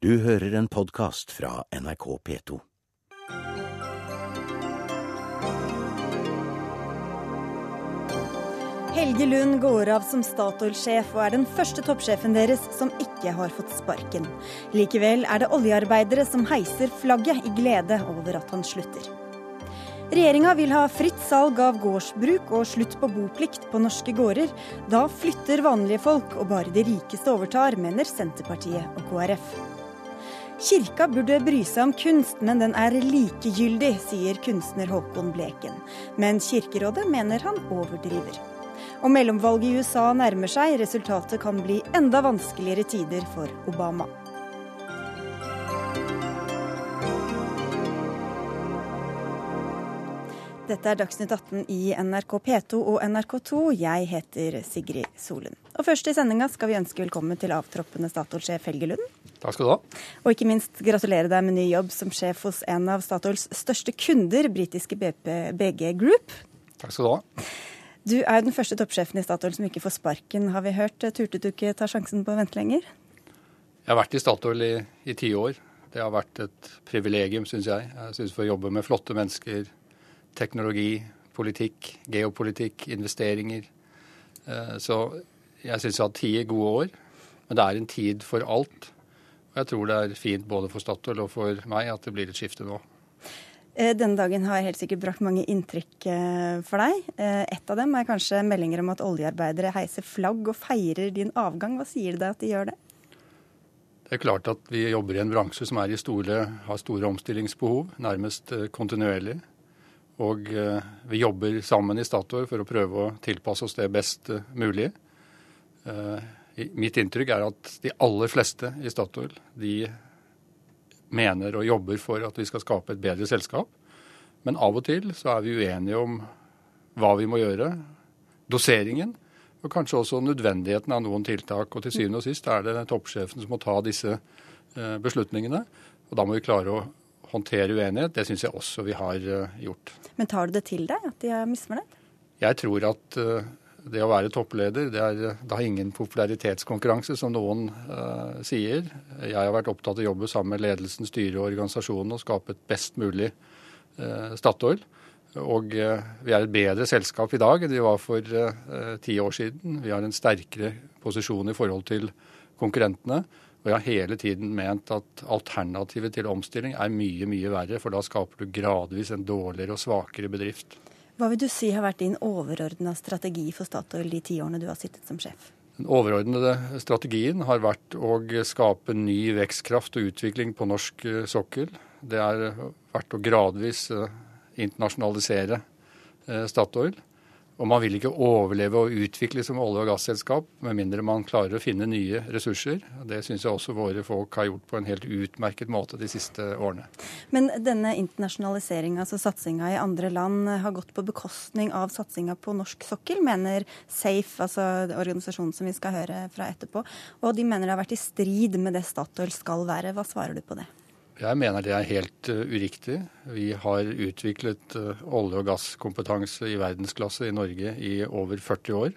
Du hører en podkast fra NRK P2. Helge Lund går av som Statoil-sjef og er den første toppsjefen deres som ikke har fått sparken. Likevel er det oljearbeidere som heiser flagget i glede over at han slutter. Regjeringa vil ha fritt salg av gårdsbruk og slutt på boplikt på norske gårder. Da flytter vanlige folk, og bare de rikeste overtar, mener Senterpartiet og KrF. Kirka burde bry seg om kunst, men den er likegyldig, sier kunstner Håkon Bleken. Men Kirkerådet mener han overdriver. Og mellomvalget i USA nærmer seg. Resultatet kan bli enda vanskeligere tider for Obama. Dette er Dagsnytt 18 i NRK P2 og NRK2. Jeg heter Sigrid Solund. Og først i sendinga skal vi ønske velkommen til avtroppende Statoil-sjef Helge Lund. Takk skal du ha. Og ikke minst gratulere deg med ny jobb som sjef hos en av Statoils største kunder, britiske BP, BG Group. Takk skal du ha. Du er jo den første toppsjefen i Statoil som ikke får sparken, har vi hørt. Turte du ikke ta sjansen på å vente lenger? Jeg har vært i Statoil i, i ti år. Det har vært et privilegium, syns jeg. Jeg syns å jobbe med flotte mennesker teknologi, politikk, geopolitikk, investeringer. Eh, så jeg syns jeg har hatt ti gode år. Men det er en tid for alt. Og jeg tror det er fint både for Statoil og for meg at det blir et skifte nå. Eh, denne dagen har helt sikkert brakt mange inntrykk eh, for deg. Et av dem er kanskje meldinger om at oljearbeidere heiser flagg og feirer din avgang. Hva sier det deg at de gjør det? Det er klart at vi jobber i en bransje som store, har store omstillingsbehov, nærmest kontinuerlig. Og eh, vi jobber sammen i Statoil for å prøve å tilpasse oss det best eh, mulig. Eh, mitt inntrykk er at de aller fleste i Statoil de mener og jobber for at vi skal skape et bedre selskap. Men av og til så er vi uenige om hva vi må gjøre, doseringen, og kanskje også nødvendigheten av noen tiltak. Og til syvende og sist er det toppsjefen som må ta disse beslutningene. Og da må vi klare å håndtere uenighet. Det syns jeg også vi har eh, gjort. Men tar du det til deg at de er misfornøyd? Jeg tror at eh, det å være toppleder, det, er, det har ingen popularitetskonkurranse, som noen uh, sier. Jeg har vært opptatt av å jobbe sammen med ledelsen, styret og organisasjonen og skape et best mulig uh, Statoil. Og uh, vi er et bedre selskap i dag enn vi var for ti år siden. Vi har en sterkere posisjon i forhold til konkurrentene. Og jeg har hele tiden ment at alternativet til omstilling er mye, mye verre, for da skaper du gradvis en dårligere og svakere bedrift. Hva vil du si har vært din overordna strategi for Statoil de ti årene du har sittet som sjef? Den overordnede strategien har vært å skape ny vekstkraft og utvikling på norsk eh, sokkel. Det har vært å gradvis eh, internasjonalisere eh, Statoil. Og man vil ikke overleve og utvikle som olje- og gasselskap med mindre man klarer å finne nye ressurser. Det syns jeg også våre folk har gjort på en helt utmerket måte de siste årene. Men denne internasjonaliseringa, altså satsinga i andre land, har gått på bekostning av satsinga på norsk sokkel, mener Safe, altså organisasjonen som vi skal høre fra etterpå. Og de mener det har vært i strid med det Statoil skal være. Hva svarer du på det? Jeg mener det er helt uh, uriktig. Vi har utviklet uh, olje- og gasskompetanse i verdensklasse i Norge i over 40 år.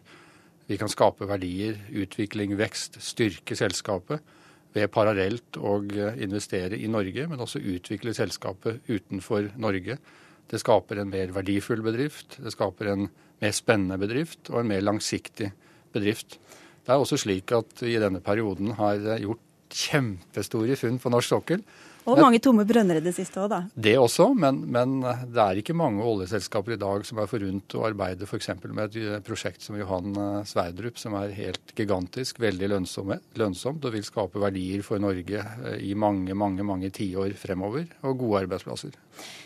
Vi kan skape verdier, utvikling, vekst, styrke selskapet ved parallelt å uh, investere i Norge, men også utvikle selskapet utenfor Norge. Det skaper en mer verdifull bedrift, det skaper en mer spennende bedrift og en mer langsiktig bedrift. Det er også slik at vi i denne perioden har gjort kjempestore funn på norsk sokkel og mange tomme brønner i det siste òg, da. Det også, men, men, det er ikke mange oljeselskaper i dag som er forunt å arbeide f.eks. med et eh, prosjekt som Johan eh, Sverdrup, som er helt gigantisk, veldig lønnsomt og vil skape verdier for Norge eh, i mange, mange, mange tiår fremover, og gode arbeidsplasser.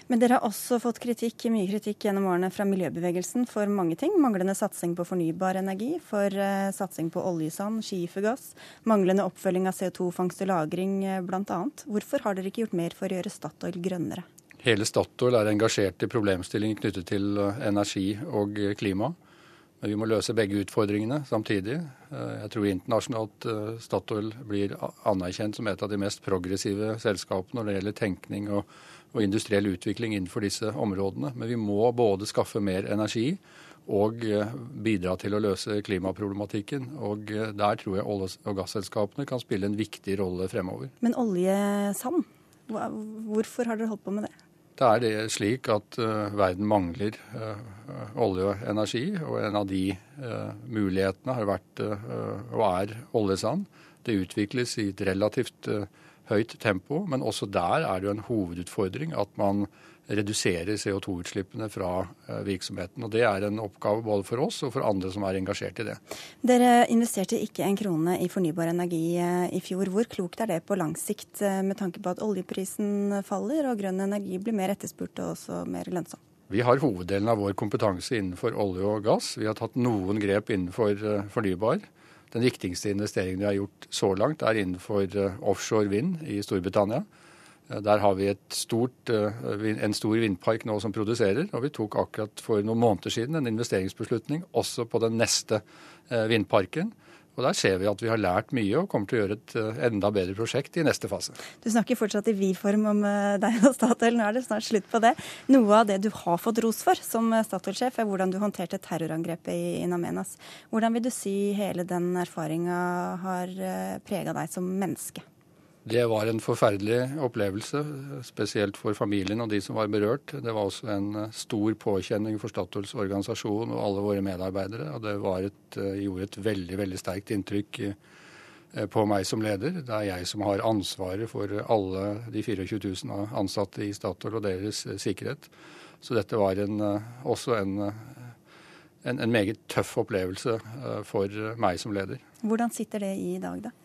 Men dere har også fått kritikk, mye kritikk gjennom årene fra miljøbevegelsen for mange ting. Manglende satsing på fornybar energi, for satsing på oljesand, skifergass, manglende oppfølging av CO2-fangst og -lagring bl.a. Hvorfor har dere ikke gjort mer for å gjøre Statoil grønnere? Hele Statoil er engasjert i problemstillinger knyttet til eh, energi og klima. Men vi må løse begge utfordringene samtidig. Jeg tror internasjonalt Statoil blir anerkjent som et av de mest progressive selskapene når det gjelder tenkning og, og industriell utvikling innenfor disse områdene. Men vi må både skaffe mer energi og eh, bidra til å løse klimaproblematikken. Og eh, der tror jeg olje- og gasselskapene kan spille en viktig rolle fremover. Men oljesand, hvorfor har dere holdt på med det? Det er det slik at uh, verden mangler uh, olje og energi, og en av de uh, mulighetene har vært og er oljesand. Det utvikles i et relativt høyt tempo, men også der er det jo en hovedutfordring at man redusere CO2-utslippene fra eh, virksomheten. Og Det er en oppgave både for oss og for andre som er engasjert i det. Dere investerte ikke en krone i fornybar energi eh, i fjor. Hvor klokt er det på lang sikt eh, med tanke på at oljeprisen faller og grønn energi blir mer etterspurt og også mer lønnsom? Vi har hoveddelen av vår kompetanse innenfor olje og gass. Vi har tatt noen grep innenfor fornybar. Den viktigste investeringen vi har gjort så langt, er innenfor offshore vind i Storbritannia. Eh, der har vi stort, eh, en stor vindpark nå som produserer, og vi tok akkurat for noen måneder siden en investeringsbeslutning også på den neste eh, vindparken. Og Der ser vi at vi har lært mye og kommer til å gjøre et enda bedre prosjekt i neste fase. Du snakker fortsatt i vi-form om deg og Statoil. Nå er det snart slutt på det. Noe av det du har fått ros for som Statoil-sjef, er hvordan du håndterte terrorangrepet i In. Hvordan vil du si hele den erfaringa har prega deg som menneske? Det var en forferdelig opplevelse, spesielt for familien og de som var berørt. Det var også en eh, stor påkjenning for Statoils organisasjon og alle våre medarbeidere. Og det et, eh, gjorde et veldig, veldig sterkt inntrykk eh, på meg som leder. Det er jeg som har ansvaret for alle de 24 000 ansatte i Statoil og deres sikkerhet. Så dette var en, også en, en, en meget tøff opplevelse for meg som leder. Hvordan sitter det i dag, da?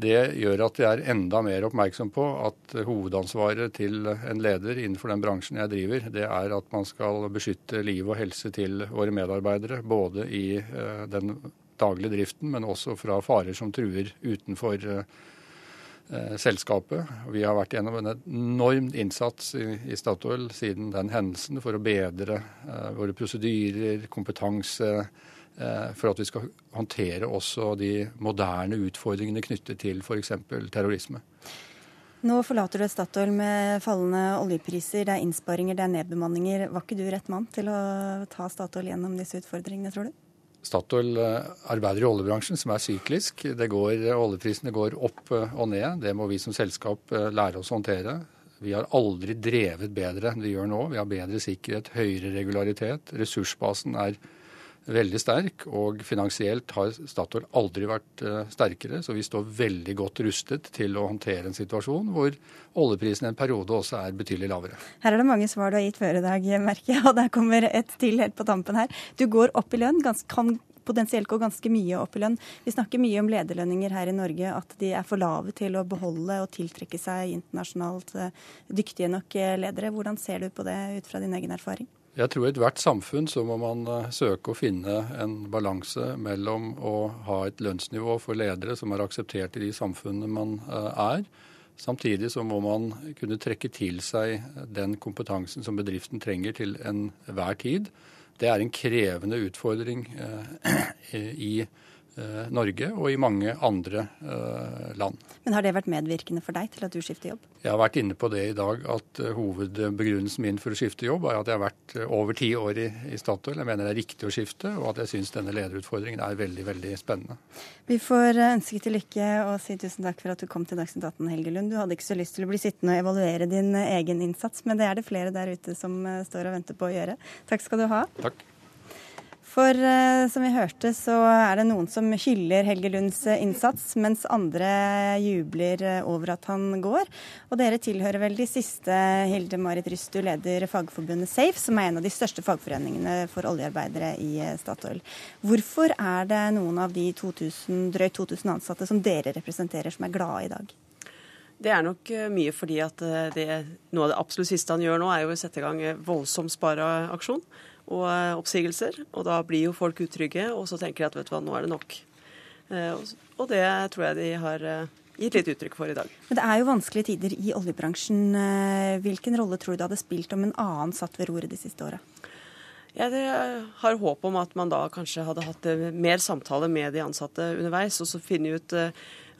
Det gjør at jeg er enda mer oppmerksom på at hovedansvaret til en leder innenfor den bransjen jeg driver, det er at man skal beskytte liv og helse til våre medarbeidere. Både i eh, den daglige driften, men også fra farer som truer utenfor eh, selskapet. Vi har vært gjennom en enorm innsats i Statoil siden den hendelsen for å bedre eh, våre prosedyrer, kompetanse Eh, for at vi skal håndtere også de moderne utfordringene knyttet til f.eks. terrorisme. Nå forlater du Statoil med fallende oljepriser, det er innsparinger, det er nedbemanninger. Var ikke du rett mann til å ta Statoil gjennom disse utfordringene, tror du? Statoil eh, arbeider i oljebransjen, som er syklisk. Går, oljeprisene går opp eh, og ned. Det må vi som selskap lære oss å håndtere. Vi har aldri drevet bedre enn vi gjør nå. Vi har bedre sikkerhet, høyere regularitet. Ressursbasen er veldig sterk, og finansielt har Statoil aldri vært eh, sterkere. Så vi står veldig godt rustet til å håndtere en situasjon hvor oljeprisen en periode også er betydelig lavere. Her er det mange svar du har gitt før i dag, merker jeg, og der kommer et til helt på tampen her. Du går opp i lønn, kan potensielt gå ganske mye opp i lønn. Vi snakker mye om lederlønninger her i Norge, at de er for lave til å beholde og tiltrekke seg internasjonalt eh, dyktige nok eh, ledere. Hvordan ser du på det ut fra din egen erfaring? Jeg tror i ethvert samfunn så må man eh, søke å finne en balanse mellom å ha et lønnsnivå for ledere som er akseptert i de samfunnene man eh, er. Samtidig så må man kunne trekke til seg den kompetansen som bedriften trenger til enhver tid. Det er en krevende utfordring eh, i Eh, Norge og i mange andre eh, land. Men Har det vært medvirkende for deg til at du skifter jobb? Jeg har vært inne på det i dag, at eh, hovedbegrunnelsen min for å skifte jobb er at jeg har vært over ti år i, i Statoil. Jeg mener det er riktig å skifte, og at jeg syns denne lederutfordringen er veldig veldig spennende. Vi får ønske til lykke og si tusen takk for at du kom til Dagsnytt 18, Helge Lund. Du hadde ikke så lyst til å bli sittende og evaluere din egen innsats, men det er det flere der ute som står og venter på å gjøre. Takk skal du ha. Takk. For eh, som vi hørte, så er det noen som hyller Helge Lunds eh, innsats, mens andre jubler eh, over at han går. Og dere tilhører vel de siste. Hilde Marit Ryst, du leder Fagforbundet Safe, som er en av de største fagforeningene for oljearbeidere i Statoil. Hvorfor er det noen av de 2000, drøyt 2000 ansatte som dere representerer, som er glade i dag? Det er nok mye fordi at det, noe av det absolutt siste han gjør nå, er jo å sette i gang voldsom spareaksjon og eh, oppsigelser. Og da blir jo folk utrygge, og så tenker de at vet du hva, nå er det nok. Eh, og det tror jeg de har eh, gitt litt uttrykk for i dag. Men Det er jo vanskelige tider i oljebransjen. Hvilken rolle tror du det hadde spilt om en annen satt ved roret de siste åra? Jeg har håp om at man da kanskje hadde hatt mer samtale med de ansatte underveis, og så finne ut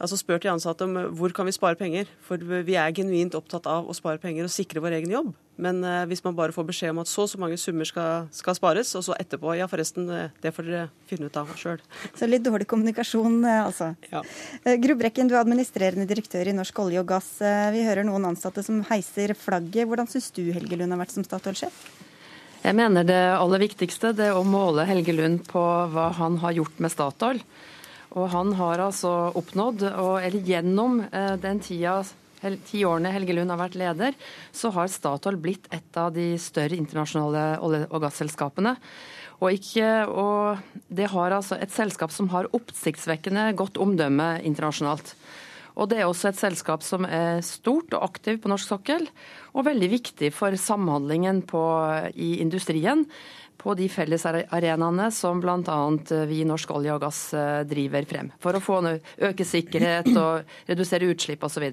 altså spør de ansatte om hvor kan vi spare penger. For vi er genuint opptatt av å spare penger og sikre vår egen jobb. Men eh, hvis man bare får beskjed om at så og så mange summer skal, skal, spares, og så etterpå ja forresten, eh, det får dere finne ut av sjøl. Så litt dårlig kommunikasjon, eh, altså. Ja. Grubrekken, Brekken, du er administrerende direktør i Norsk olje og gass. Vi hører noen ansatte som heiser flagget. Hvordan syns du Helge Lund har vært som Statoil-sjef? Jeg mener det aller viktigste det er å måle Helge Lund på hva han har gjort med Statoil. Og han har altså oppnådd, og, eller gjennom eh, den tida ti årene Helge Lund har vært leder, så har Statoil blitt et av de større internasjonale olje- og gasselskapene. Og, ikke, og, det har altså et selskap som har oppsiktsvekkende godt omdømme internasjonalt. Og det er også et selskap som er stort og aktiv på norsk sokkel, og veldig viktig for samhandlingen på, i industrien på de fellesarenaene som bl.a. vi i Norsk olje og gass eh, driver frem. For å få øke sikkerhet og redusere utslipp osv.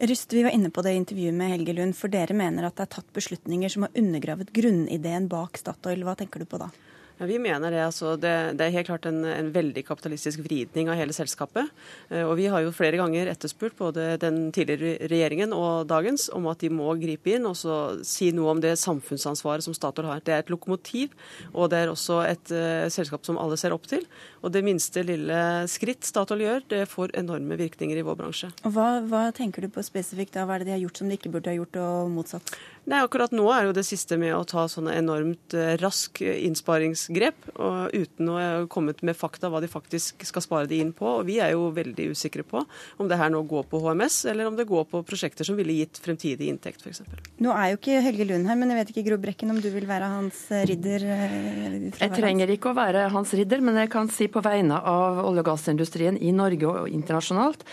Ryst, vi var inne på det i intervjuet med Helge Lund, for dere mener at det er tatt beslutninger som har undergravet grunnideen bak Statoil. Hva tenker du på da? Ja, vi mener det. Altså, det, det, er helt klart en, en, veldig kapitalistisk vridning av hele selskapet. Eh, og Vi har jo flere ganger etterspurt både den tidligere regjeringen og dagens om at de må gripe inn og si noe om det samfunnsansvaret som Statoil har. Det er et lokomotiv, og det er også et uh, selskap som alle ser opp til. Og det minste lille skritt Statoil gjør, det får enorme virkninger i vår bransje. Hva, hva tenker du på spesifikt da? Hva er det de har gjort som de ikke burde ha gjort, og motsatt? Nei, akkurat nå er jo det siste med å ta sånne enormt uh, rask innsparingsgrep, og uten å ha kommet med fakta hva de faktisk skal spare de inn på. Og vi er jo veldig usikre på om det her nå går på HMS, eller om det går på prosjekter som ville gitt fremtidig inntekt, f.eks. Nå er jo ikke Helge Lund her, men jeg vet ikke Gro Brekken om du vil være hans ridder? Eh, jeg trenger ikke å være hans ridder, men jeg kan si på vegne av olje- og gassindustrien i Norge og internasjonalt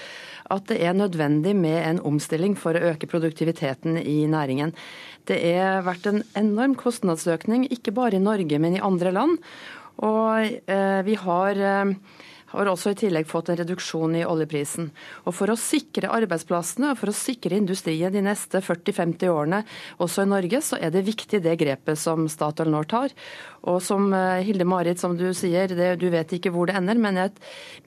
at det er nødvendig med en omstilling for å øke produktiviteten i næringen. Det har vært en enorm kostnadsøkning, ikke bare i Norge, men i andre land. Og eh, vi har eh, har også i tillegg fått en reduksjon i oljeprisen. Og For å sikre arbeidsplassene og for å sikre industrien de neste 40-50 årene også i Norge, så er det viktig det grepet som Statoil nå tar. Og som eh, Hilde Marit, som du sier, det, du vet ikke hvor det ender, men jeg,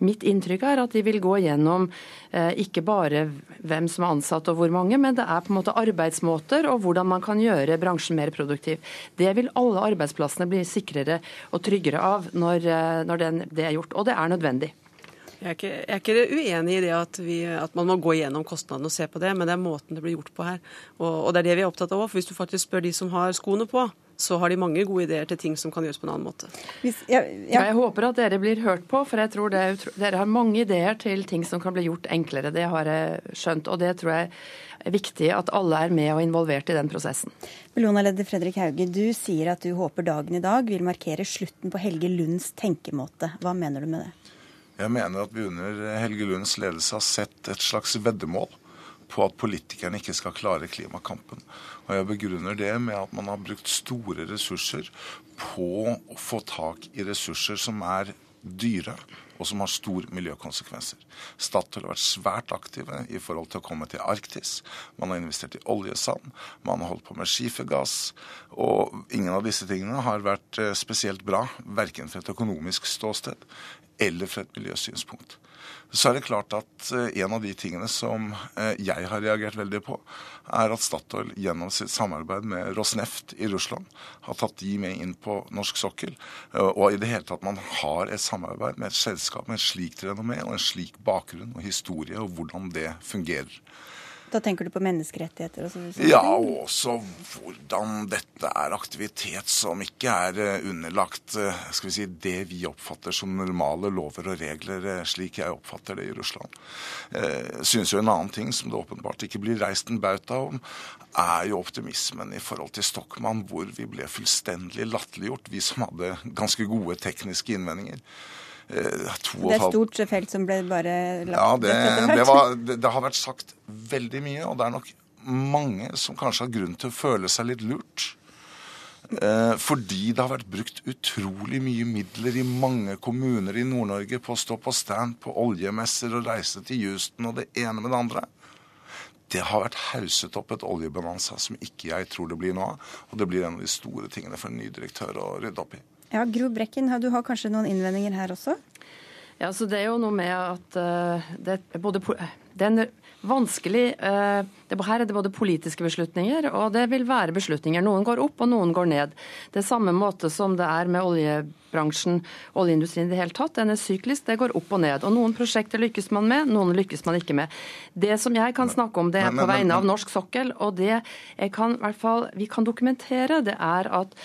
mitt inntrykk er at de vil gå gjennom eh, ikke bare hvem som er ansatt og hvor mange, men det er på en måte arbeidsmåter og hvordan man kan gjøre bransjen mer produktiv. Det vil alle arbeidsplassene bli sikrere og tryggere av når, eh, når den, det er gjort, og det er nødvendig. Jeg er, ikke, jeg er ikke, uenig i det at, vi, at, man må gå gjennom kostnadene og se på det, men det er måten det blir gjort på her. Og, og det er det vi er opptatt av òg. For hvis du faktisk spør de som har skoene på, så har de mange gode ideer til ting som kan gjøres på en annen måte. Hvis, ja, ja. Jeg håper at dere blir hørt på, for jeg tror det, dere har mange ideer til ting som kan bli gjort enklere. Det har jeg skjønt, og det tror jeg er viktig at alle er med og involvert i den prosessen. Bellona-leder Fredrik Hauge, du sier at du håper dagen i dag vil markere slutten på Helge Lunds tenkemåte. Hva mener du med det? Jeg mener at vi under Helge Lunds ledelse har sett et slags veddemål på at politikerne ikke skal klare klimakampen. Og jeg begrunner det med at man har brukt store ressurser på å få tak i ressurser som er dyre, og som har store miljøkonsekvenser. Statoil har vært svært aktive i forhold til å komme til Arktis. Man har investert i oljesand, man har holdt på med skifergass. Og ingen av disse tingene har vært eh, spesielt bra, verken fra et økonomisk ståsted eller fra et miljøsynspunkt. Så er det klart at eh, en av de tingene som eh, jeg har reagert veldig på, er at Statoil gjennom sitt samarbeid med Rosneft i Russland har tatt de med inn på norsk sokkel. Eh, og i det hele tatt man har et samarbeid med et selskap med et slikt renommé og en slik bakgrunn og historie, og hvordan det fungerer. Da tenker du på menneskerettigheter og sånn? Ja, og også hvordan dette er aktivitet som ikke er eh, underlagt eh, skal vi si, det vi oppfatter som normale lover og regler, eh, slik jeg oppfatter det i Russland. Jeg synes jo en annen ting som det åpenbart ikke blir reist en bauta om, er jo optimismen i forhold til Stockmann, hvor vi ble fullstendig latterliggjort, vi som hadde ganske gode tekniske innvendinger. Eh, det er et stort felt som ble bare lagt Ja, det, det, var, det, det, har vært sagt veldig mye, og det er nok mange som kanskje har grunn til å føle seg litt lurt. Eh, fordi det har vært brukt utrolig mye midler i mange kommuner i Nord-Norge på å stå på stand på oljemesser og reise til Houston og det ene med det andre. Det har vært hauset opp et oljebonanza som ikke jeg tror det blir nå av. Og det blir en av de store tingene for en ny direktør å rydde opp i. Ja, Gro Brekken, du har kanskje noen innvendinger her også? Ja, så Det er jo noe med at uh, det, er både, det er en vanskelig uh, det, Her er det både politiske beslutninger og det vil være beslutninger. Noen går opp og noen går ned. Det er samme måte som det er med oljebransjen, oljeindustrien i det hele tatt. Den er syklisk, det går opp og ned. Og Noen prosjekter lykkes man med, noen lykkes man ikke med. Det som jeg kan snakke om, det er på vegne av norsk sokkel, og det jeg kan, i hvert fall, vi kan dokumentere, det er at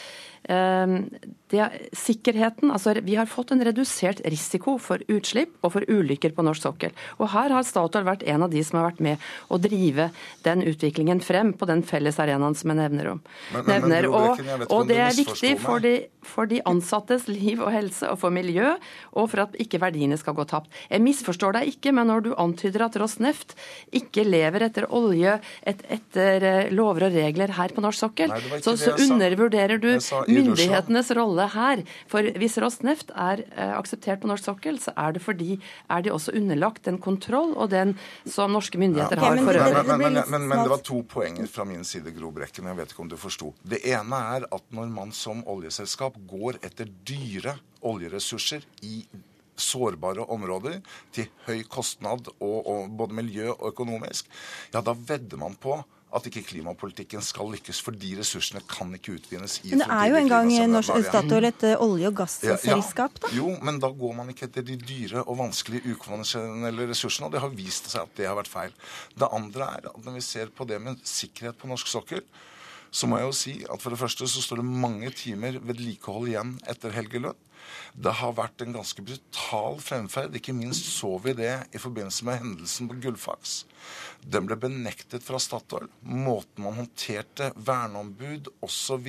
Ehm, det, sikkerheten, altså Vi har fått en redusert risiko for utslipp og for ulykker på norsk sokkel. Og Her har Statoil vært en av de som har vært med å drive den utviklingen frem på den felles arenaen som jeg nevner om. Men, men, men, og, og, det er viktig for de, for de, ansattes liv og helse og for miljø, og for at ikke verdiene skal gå tapt. Jeg misforstår deg ikke, men når du antyder at Rosneft ikke lever etter olje, et, etter eh, lover og regler her på norsk sokkel, Nei, så, så undervurderer du myndighetenes rolle her. For hvis Rosneft er eh, akseptert på norsk sokkel, så er det fordi er de også underlagt den kontroll og den som norske myndigheter ja. har for øvrig. Men, men, men, men, det var to poenger fra min side, Gro Brekken. Jeg vet ikke om du forsto. Det ene er at når man som oljeselskap går etter dyre oljeressurser i sårbare områder til høy kostnad, og, og både miljø og økonomisk, ja, da vedder man på at ikke klimapolitikken skal lykkes, for de ressursene kan ikke utvinnes i Men det er jo en gang norsk Statoil et eh, olje- og gasselskap, da? Ja, jo, men da går man ikke etter de dyre og vanskelige ukonvensjonelle ressursene, og det har vist seg at det har vært feil. Det andre er at når vi ser på det med sikkerhet på norsk sokkel, så må jeg jo si at for det første så står det mange timer vedlikehold igjen etter Helgelønn. Det har vært en ganske brutal fremferd. Ikke minst så vi det i forbindelse med hendelsen på Gullfaks. Den ble benektet fra Statoil. Måten man håndterte verneombud osv.,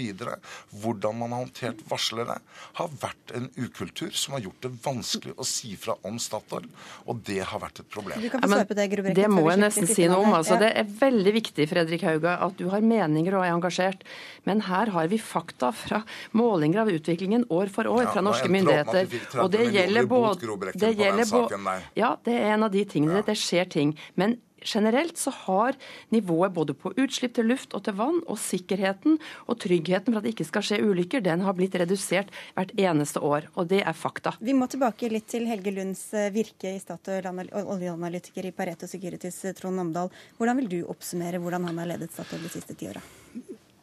hvordan man har håndtert varslere, har vært en ukultur som har gjort det vanskelig å si fra om Statoil. Og det har vært et problem. Ja, det, det må jeg nesten si noe om. Altså, det er veldig viktig Fredrik Hauga, at du har meninger og er engasjert. Men her har vi fakta fra målinger av utviklingen år for år fra norske myndigheter. Og det gjelder både det gjelder Ja, det er en av de tingene. Det skjer ting. Men generelt så har nivået både på utslipp til luft og til vann, og sikkerheten og tryggheten for at det ikke skal skje ulykker, den har blitt redusert hvert eneste år. Og det er fakta. Vi må tilbake litt til Helge Lunds eh, virke i Statoil, oljeanalytiker i Pareto Securities, eh, Trond Omdal. Hvordan vil du oppsummere hvordan han har ledet Statoil de siste ti åra?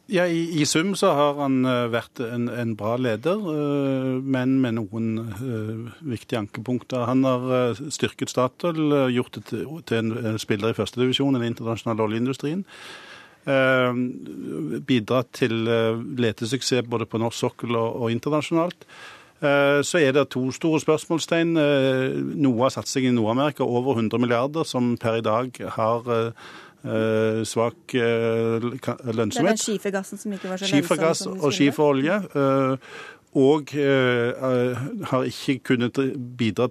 Ja, i, i, sum så har han uh, vært en, en, bra leder, uh, men med noen uh, viktige ankepunkter. Han har styrket Statoil, gjort det til, til en spiller i førstedivisjon i den internasjonale oljeindustrien. Bidratt til letesuksess både på norsk sokkel og, og internasjonalt. Så er det to store spørsmålstegn. Noe av satsingen i Nord-Amerika, over 100 milliarder, som per i dag har eh, svak eh, lønnsomhet. Det er den skifergassen som ikke var så Skifergass lønnsom og skiferolje. Eh, og uh, har ikke kunnet bidra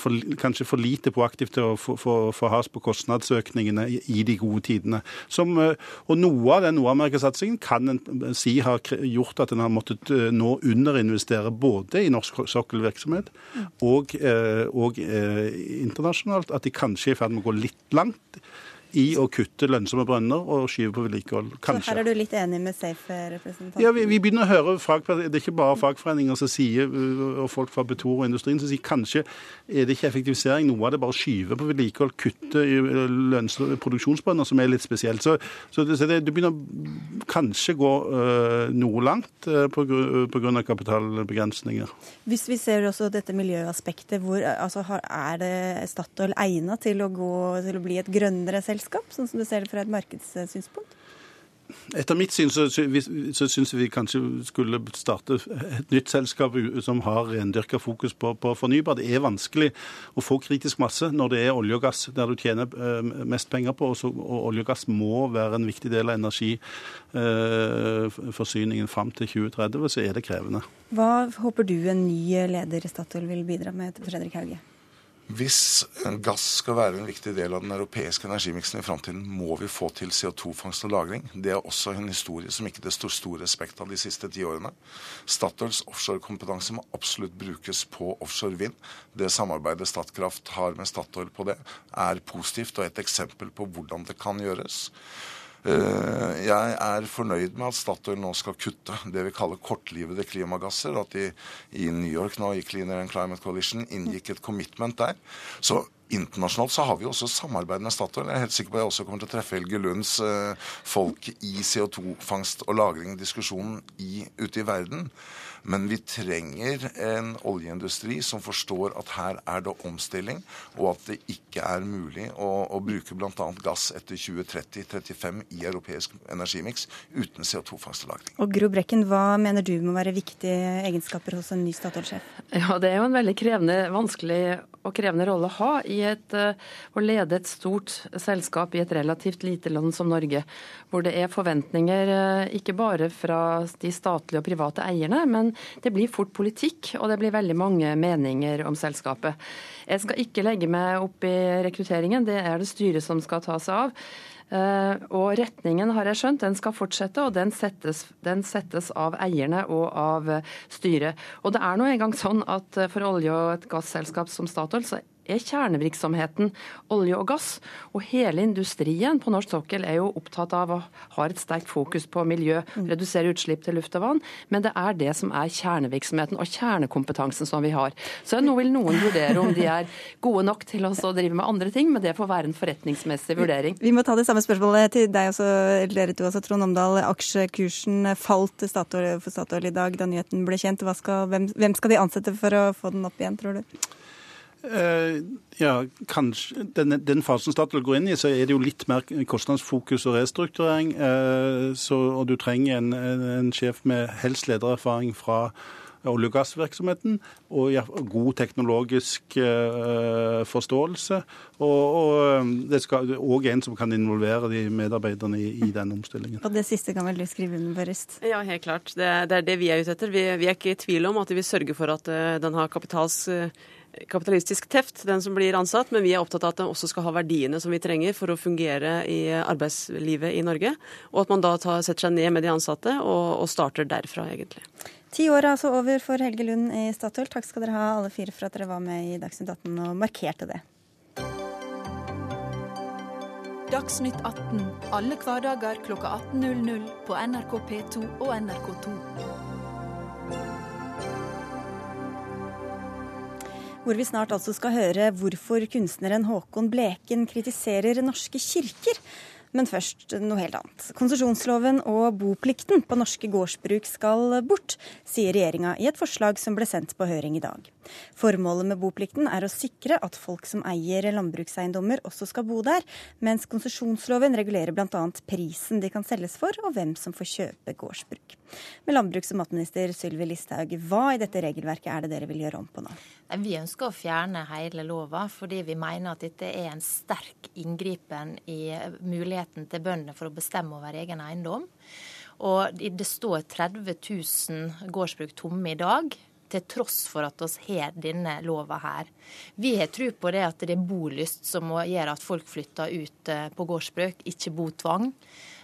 for, kanskje for lite proaktivt til å få has på kostnadsøkningene i, i de gode tidene. Som, uh, og noe av den Nord-Amerika-satsingen kan en si har gjort at en har måttet uh, nå underinvestere både i norsk sokkelvirksomhet og, og internasjonalt. At de kanskje er i ferd med å gå litt langt i å kutte lønnsomme brønner og skyve på vedlikehold. Kanskje. Så her er du litt enig med Safe-representanten? Ja, vi, vi, begynner å høre Det er ikke bare fagforeninger som sier, og folk fra Petoro og industrien som sier kanskje er det ikke effektivisering. Noe av det bare å skyve på vedlikehold, kutte i produksjonsbrønner, som er litt spesielt. Så, så, det, det, begynner kanskje gå uh, noe langt uh, pga. kapitalbegrensninger. Hvis vi ser også dette miljøaspektet, hvor altså, er det Statoil egnet til å, gå, til å bli et grønnere selskap? Selskap, sånn som du ser det fra et markedssynspunkt? Etter mitt syn så, så syns vi kanskje skulle starte et nytt selskap som har rendyrka fokus på, på, fornybar. Det er vanskelig å få kritisk masse når det er olje og gass der du tjener eh, mest penger på. Og, og olje og gass må være en viktig del av energiforsyningen eh, fram til 2030. Så er det krevende. Hva håper du en ny leder i Statoil vil bidra med, Fredrik Hauge? Hvis gass skal være en viktig del av den europeiske energimiksen i framtiden, må vi få til CO2-fangst og -lagring. Det er også en historie som ikke det står stor respekt av de siste ti årene. Statoils offshorekompetanse må absolutt brukes på offshore vind. Det samarbeidet Statkraft har med Statoil på det, er positivt og et eksempel på hvordan det kan gjøres. Eh, jeg er fornøyd med at Statoil nå skal kutte det vi kaller kortlivede klimagasser. At de i New York nå i Clean Air and Climate Coalition inngikk et commitment der. Så internasjonalt så har vi også samarbeid med Statoil. Jeg er helt sikker på at jeg også kommer til å treffe Helge Lunds eh, folk i CO2-fangst og -lagring-diskusjonen ute i verden. Men vi trenger en oljeindustri som forstår at her er det omstilling, og at det ikke er mulig å, å bruke bl.a. gass etter 2030-35 i europeisk energimiks uten CO2-fangst og -lagring. Og Gro Brekken, hva mener du må være viktige egenskaper hos en ny Statoil-sjef? Ja, Det er jo en veldig krevende, vanskelig og krevende rolle å ha i et, uh, å lede et stort selskap i et relativt lite land som Norge, hvor det er forventninger uh, ikke bare fra de statlige og private eierne, men det blir fort politikk, og det blir veldig mange meninger om selskapet. Jeg skal ikke legge meg opp i rekrutteringen, det er det styret som skal ta seg av. Uh, og retningen har jeg skjønt, den skal fortsette, og den settes, den settes, av eierne og av styret. Og det er nå engang sånn at for olje- og et gasselskap som Statoil, så er kjernevirksomheten olje og gass. Og hele industrien på norsk sokkel er jo opptatt av å ha et sterkt fokus på miljø, redusere utslipp til luft og vann, men det er det som er kjernevirksomheten og kjernekompetansen som vi har. Så nå vil noen vurdere om de er gode nok til å drive med andre ting, men det får være en forretningsmessig vurdering. Vi må ta det samme spørsmålet til deg også, dere to også, Trond Omdal. Aksjekursen falt for Statoil i dag da nyheten ble kjent. Skal, hvem, hvem skal de ansette for å få den opp igjen, tror du? Uh, ja, kanskje den, den, fasen Statoil går inn i, så er det jo litt mer kostnadsfokus og restrukturering. Uh, så, og du trenger en, en, sjef med helst ledererfaring fra olje- og gassvirksomheten, og ja, god teknologisk uh, forståelse. Og, og det skal òg en som kan involvere de medarbeiderne i, i den omstillingen. Og det siste kan vel du skrive under, rust? Ja, helt klart. Det, det, er det vi er ute etter. Vi, vi, er ikke i tvil om at vi sørger for at den har kapitals kapitalistisk teft, den som blir ansatt, men vi er opptatt av at den også skal ha verdiene som vi trenger for å fungere i arbeidslivet i Norge. Og at man da tar, setter seg ned med de ansatte og, og starter derfra, egentlig. Ti år er altså over for Helge Lund i Statoil. Takk skal dere ha alle fire for at dere var med i Dagsnytt 18 og markerte det. Dagsnytt 18 alle hverdager klokka 18.00 på NRK P2 og NRK2. Hvor vi snart altså skal høre hvorfor kunstneren Håkon Bleken kritiserer norske kirker. Men først noe helt annet. Konsesjonsloven og boplikten på norske gårdsbruk skal bort, sier regjeringa i et forslag som ble sendt på høring i dag. Formålet med boplikten er å sikre at folk som eier landbrukseiendommer også skal bo der, mens konsesjonsloven regulerer bl.a. prisen de kan selges for, og hvem som får kjøpe gårdsbruk. Med landbruks- og matminister Sylvi Listhaug, hva i dette regelverket er det dere vil gjøre om på nå? Vi ønsker å fjerne hele lova, fordi vi mener at dette er en sterk inngripen i muligheten til bøndene for å bestemme over egen eiendom. Og det står 30 000 gårdsbruk tomme i dag til tross for at vi har denne lova her. Vi har tro på det at det er bolyst som må gjøre at folk flytter ut eh, på gårdsbruk, ikke botvang.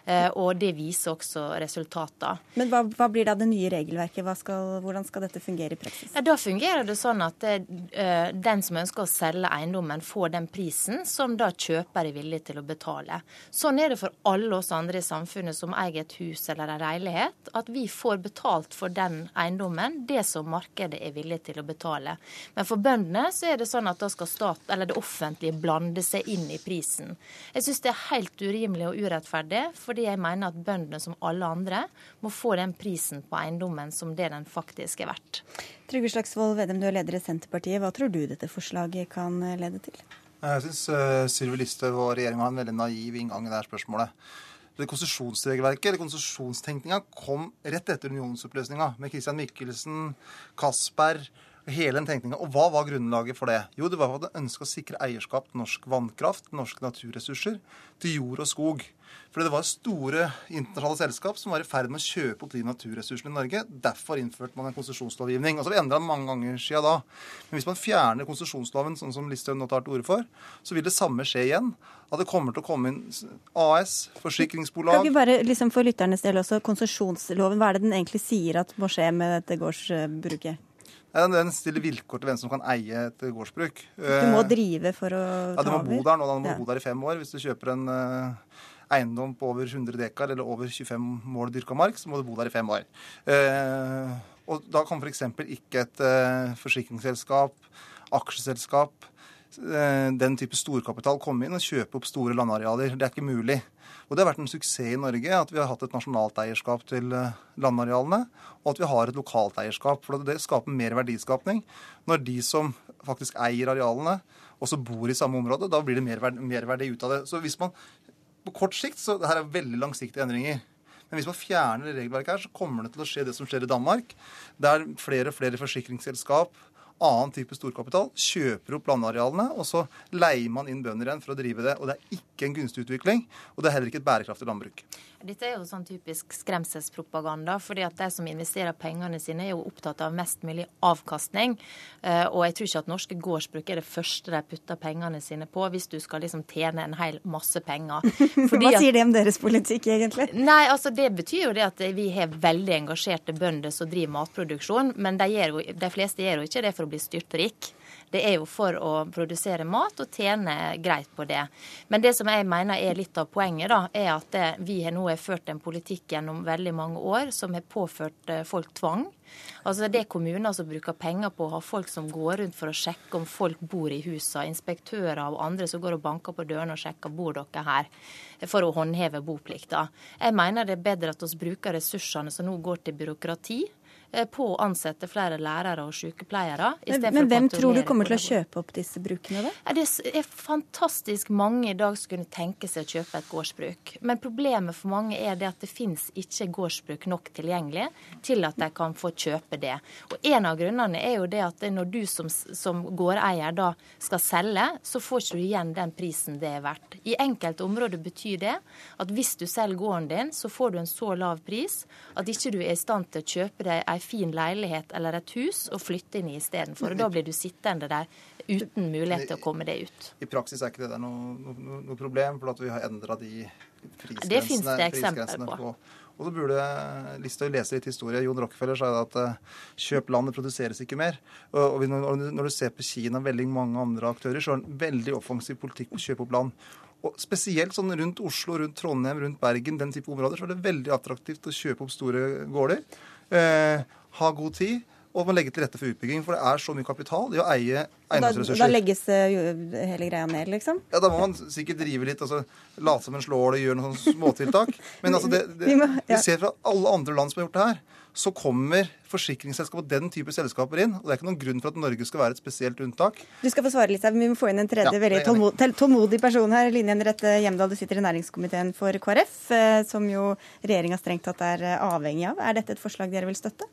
Eh, og det viser også resultater. Men hva, hva, blir da det nye regelverket? Skal, hvordan skal dette fungere i praksis? Ja, da fungerer det sånn at det, uh, den som ønsker å selge eiendommen, får den prisen som da kjøper er villig til å betale. Sånn er det for alle oss andre i samfunnet som eier et hus eller en leilighet, at vi får betalt for den eiendommen, det som markedet er villig til å betale. Men for bøndene så er det sånn at da skal stat, eller det offentlige blande seg inn i prisen. Jeg syns det er helt urimelig og urettferdig. for fordi jeg mener at bøndene, som alle andre, må få den prisen på eiendommen som det den faktisk er verdt. Trygve Slagsvold Vedum, du er leder i Senterpartiet. Hva tror du dette forslaget kan lede til? Jeg syns uh, Sylvi Listhaug og regjeringa har en veldig naiv inngang i det her spørsmålet. Det Konsesjonsregelverket eller konsesjonstenkninga kom rett etter unionsoppløsninga, med Christian Michelsen, Castberg Hele den tenkningen. Og hva var grunnlaget for det? Jo, det var at en ønska å sikre eierskap til norsk vannkraft, norske naturressurser, til jord og skog. Fordi det var store internasjonale selskap som var i ferd med å kjøpe opp de naturressursene i Norge. Derfor innførte man en konsesjonslovgivning. Altså, vi endra den mange ganger siden da. Men hvis man fjerner konsesjonsloven, sånn som Listhaug nå tar til orde for, så vil det samme skje igjen. At det kommer til å komme inn AS, forsikringsbolag Kan vi bare liksom for lytternes del også, konsesjonsloven, hva er det den egentlig sier at må skje med dette gårdsbruket? Den stiller vilkår til hvem som kan eie et gårdsbruk. Du må drive for å ta over? Ja, du må bo der nå. Da må Ja. bo der i fem år. Hvis du kjøper en eh, eiendom på over 100 dekar eller over 25 mål dyrka mark, så må du bo der i fem år. Eh, og da kan f.eks. ikke et eh, forsikringsselskap, aksjeselskap, eh, den type storkapital komme inn og kjøpe opp store landarealer. Det er ikke mulig. Og det har vært en suksess i Norge at vi har hatt et nasjonalt eierskap til eh, landarealene, og at vi har et lokalt eierskap. For det skaper mer verdiskapning når de som faktisk eier arealene, også bor i samme område. Da blir det mer verdi, ut av det. Så hvis man på kort sikt, så det her er veldig langsiktige endringer. Men hvis man fjerner regelverket her, så kommer det til å skje det som skjer i Danmark. Der flere og flere forsikringsselskap, annen type storkapital, kjøper opp landarealene, og så leier man inn bønder igjen for å drive det. Og det er ikke en gunstig utvikling, og det er heller ikke et bærekraftig landbruk. Dette er jo sånn typisk skremselspropaganda. fordi at de som investerer pengene sine, er jo opptatt av mest mulig avkastning. Eh, Og jeg tror ikke at norske gårdsbruk er det første de putter pengene sine på, hvis du skal liksom tjene en hel masse penger. Fordi Hva sier det om deres politikk, egentlig? Nei, altså Det betyr jo det at vi har veldig engasjerte bønder som driver matproduksjon, men de, jo, de fleste gjør jo ikke det for å bli styrtrik. Det er jo for å produsere mat og tjene greit på det. Men det som jeg mener er litt av poenget, da, er at det, vi har nå har ført en politikk gjennom veldig mange år som har påført eh, folk tvang. Altså Det er kommuner som bruker penger på å ha folk som går rundt for å sjekke om folk bor i husene. Inspektører og andre som går og banker på dørene og sjekker bor dere her, for å håndheve boplikta. Jeg mener det er bedre at vi bruker ressursene som nå går til byråkrati, på å ansette flere lærere og sykepleiere. Men, men hvem tror du kommer til å kjøpe opp disse brukene, da? Det er fantastisk mange i dag som kunne tenke seg å kjøpe et gårdsbruk. Men problemet for mange er det at det finnes ikke gårdsbruk nok tilgjengelig til at de kan få kjøpe det. Og En av grunnene er jo det at når du som, som gårdeier da skal selge, så får ikke du igjen den prisen det er verdt. I enkelte områder betyr det at hvis du selger gården din, så får du en så lav pris at ikke du er i stand til å kjøpe deg ei fin leilighet eller et hus og flytte inn i istedenfor. Da blir du sittende der uten mulighet til å komme deg ut. I praksis er ikke det der noe, noe, noe problem, for at vi har endra de prisgrensene. Det det prisgrensene på. Og så burde Listhaug lese litt historie. Jon Rockefeller sa at eh, kjøp land, det produseres ikke mer. Og, når, du ser på Kina og veldig mange andre aktører, så har en veldig offensiv politikk på å kjøpe opp land. Og Spesielt sånn rundt Oslo, rundt Trondheim, rundt Bergen, den type områder, så er det veldig attraktivt å kjøpe opp store gårder. Eh, ha god tid. Og man legger til rette for utbygging, for det er så mye kapital i å eie Da, eiendomsressurser. da legges eh, hele greia ned, liksom? Ja, Da må man sikkert drive litt, altså late som en slår det, gjøre noen sånne småtiltak. Men altså, det, det, vi ser fra alle andre land som har gjort det her, så kommer forsikringsselskap og den type selskaper inn. Og det er ikke noen grunn for at Norge skal være et spesielt unntak. Du skal få svare litt, men vi må få inn en tredje Ja, veldig det jeg enig tålmod, tel- tålmodig person her. Line Henriette Hjemdal, du sitter i næringskomiteen for KrF, eh, som jo regjeringa strengt tatt er eh, avhengig av. Er dette et forslag dere vil støtte?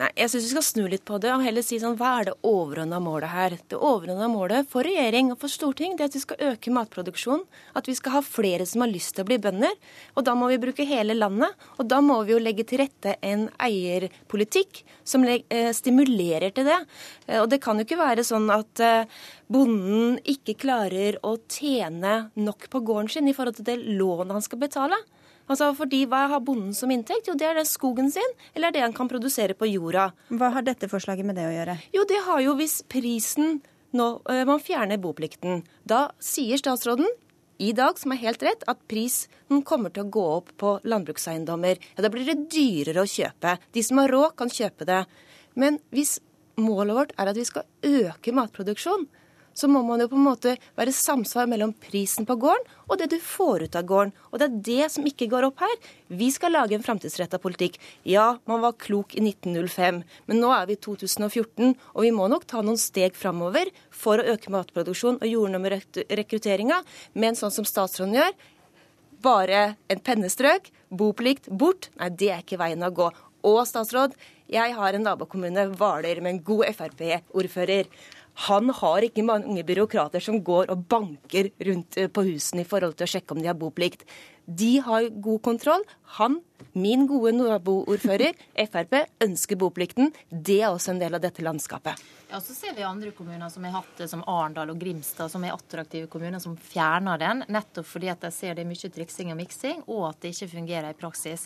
Nei, jeg syns vi skal snu litt på det og heller si sånn hva er det overordna målet her? Det overordna målet for regjering og for storting det er at vi skal øke matproduksjonen. At vi skal ha flere som har lyst til å bli bønder. Og da må vi bruke hele landet. Og da må vi jo legge til rette en eierpolitikk som eh, stimulerer til det. Eh, Og det kan jo ikke være sånn at eh, bonden ikke klarer å tjene nok på gården sin i forhold til det lånet han skal betale. Altså fordi Hva har bonden som inntekt? Jo, det er det skogen sin, eller det han kan produsere på jorda. Hva har dette forslaget med det å gjøre? Jo, det har jo hvis prisen nå Man fjerner boplikten. Da sier statsråden i dag, som er helt rett, at prisen kommer til å gå opp på landbrukseiendommer. Ja, Da blir det dyrere å kjøpe. De som har råd, kan kjøpe det. Men hvis målet vårt er at vi skal øke matproduksjon, så må man jo på en måte være samsvar mellom prisen på gården og det du får ut av gården. Og det er det som ikke går opp her. Vi skal lage en framtidsretta politikk. Ja, man var klok i 1905, men nå er vi i 2014, og vi må nok ta noen steg framover for å øke matproduksjon og jordnummerrekrutteringa, men sånn som statsråden gjør, bare en pennestrøk, boplikt bort, nei, det er ikke veien å gå. Og statsråd, Jeg har en nabokommune, Hvaler, med en god Frp-ordfører. Han har ikke mange byråkrater som går og banker rundt eh, på husene i forhold til å sjekke om de har boplikt. De har god kontroll. Han, min gode naboordfører, Frp, ønsker boplikten. Det er også en del av dette landskapet. Ja, Så ser vi andre kommuner som har hatt det, som Arendal og Grimstad, som er attraktive kommuner, som fjerner den, nettopp fordi at de ser det er mye triksing og miksing, og at det ikke fungerer i praksis.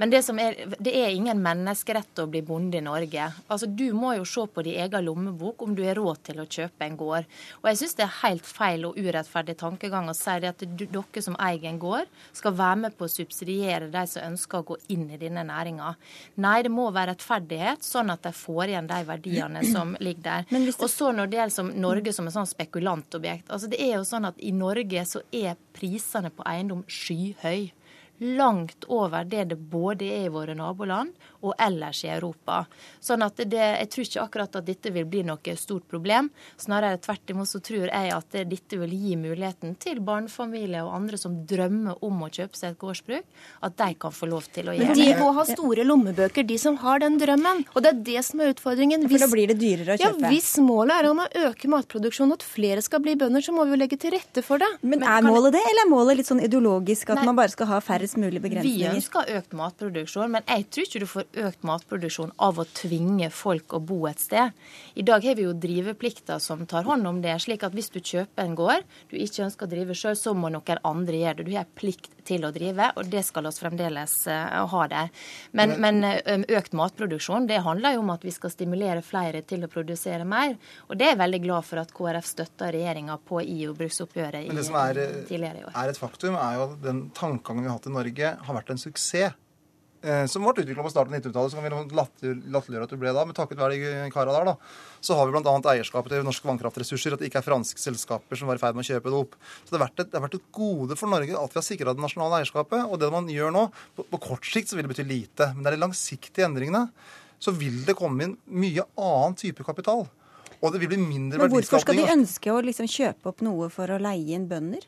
Men det, er, det er ingen menneskerett å bli bonde i Norge. Altså, Du må jo se på din egen lommebok om du har råd til å kjøpe en gård. Og jeg syns det er helt feil og urettferdig tankegang å si at dere som eier en gård, skal være med på å subsidiere de som ønsker å gå inn i denne næringa. Nei, det må være rettferdighet, sånn at de får igjen de verdiene som ligger der der. Det... Og så når det gjelder som Norge som et sånn spekulantobjekt. altså Det er jo sånn at i Norge så er prisene på eiendom skyhøy langt over det det både er i våre naboland og ellers i Europa. Sånn at det, Jeg tror ikke akkurat at dette vil bli noe stort problem. Snarere tvert imot så tror jeg at dette vil gi muligheten til barnefamilier og andre som drømmer om å kjøpe seg et gårdsbruk, at de kan få lov til å gjøre det. Men de må ha store lommebøker, de som har den drømmen. Og det er det som er utfordringen. Hvis, For da blir det dyrere å kjøpe? Ja, Hvis målet er om å øke matproduksjonen, at flere skal bli bønder, så må vi jo legge til rette for det. Men, Men er målet det, eller er målet litt sånn ideologisk, at Nei. man bare skal ha færrest mulig begrensninger? Vi ønsker økt matproduksjon, men jeg tror ikke du får økt matproduksjon av å tvinge folk å bo et sted. I dag har vi jo driveplikter som tar hånd om det. slik at hvis du kjøper en gård du ikke ønsker å drive sjøl, så må noen andre gjøre det. Du har plikt til å drive, og det skal vi fremdeles uh, ha der. Men, men uh, økt matproduksjon det handler jo om at vi skal stimulere flere til å produsere mer. Og det er jeg veldig glad for at KrF støtter regjeringa på i jordbruksoppgjøret i, er, tidligere i år. er et faktum, er jo at den tankegangen vi har hatt i Norge, har vært en suksess. Eh, som ble utvikla på starten av 90-tallet, så kan vi latterliggjøre at du ble da. Men takket være de kara der, da, så har vi bl.a. eierskapet til norske vannkraftressurser. At det ikke er franske selskaper som var i ferd med å kjøpe det opp. Så det har vært et, har vært et gode for Norge at vi har sikra det nasjonale eierskapet. Og det man gjør nå, på, på, kort sikt så vil det bety lite. Men det er de langsiktige endringene. Så vil det komme inn mye annen type kapital. Og det vil bli mindre verdiskapning. Men hvorfor skal de ønske å liksom kjøpe opp noe for å leie inn bønder?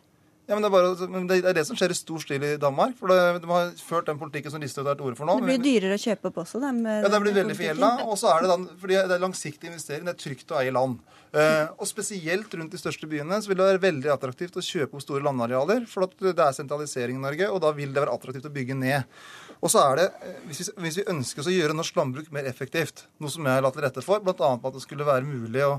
Ja, men det, er bare, det, er det som skjer i stor stil i Danmark. for det, De har ført den politikken som Listhaug har til orde for nå. Det blir dyrere å kjøpe opp også? Dem, ja, det blir veldig forgjelda. Og så er det den, fordi det er langsiktig investering. Det er trygt å eie land. Uh, og spesielt rundt de største byene så vil det være veldig attraktivt å kjøpe opp store landarealer. For det er sentralisering i Norge, og da vil det være attraktivt å bygge ned. Og så er det, eh, hvis vi, hvis vi ønsker å gjøre norsk landbruk mer effektivt, noe som jeg har latt til rette for, bl.a. at det skulle være mulig å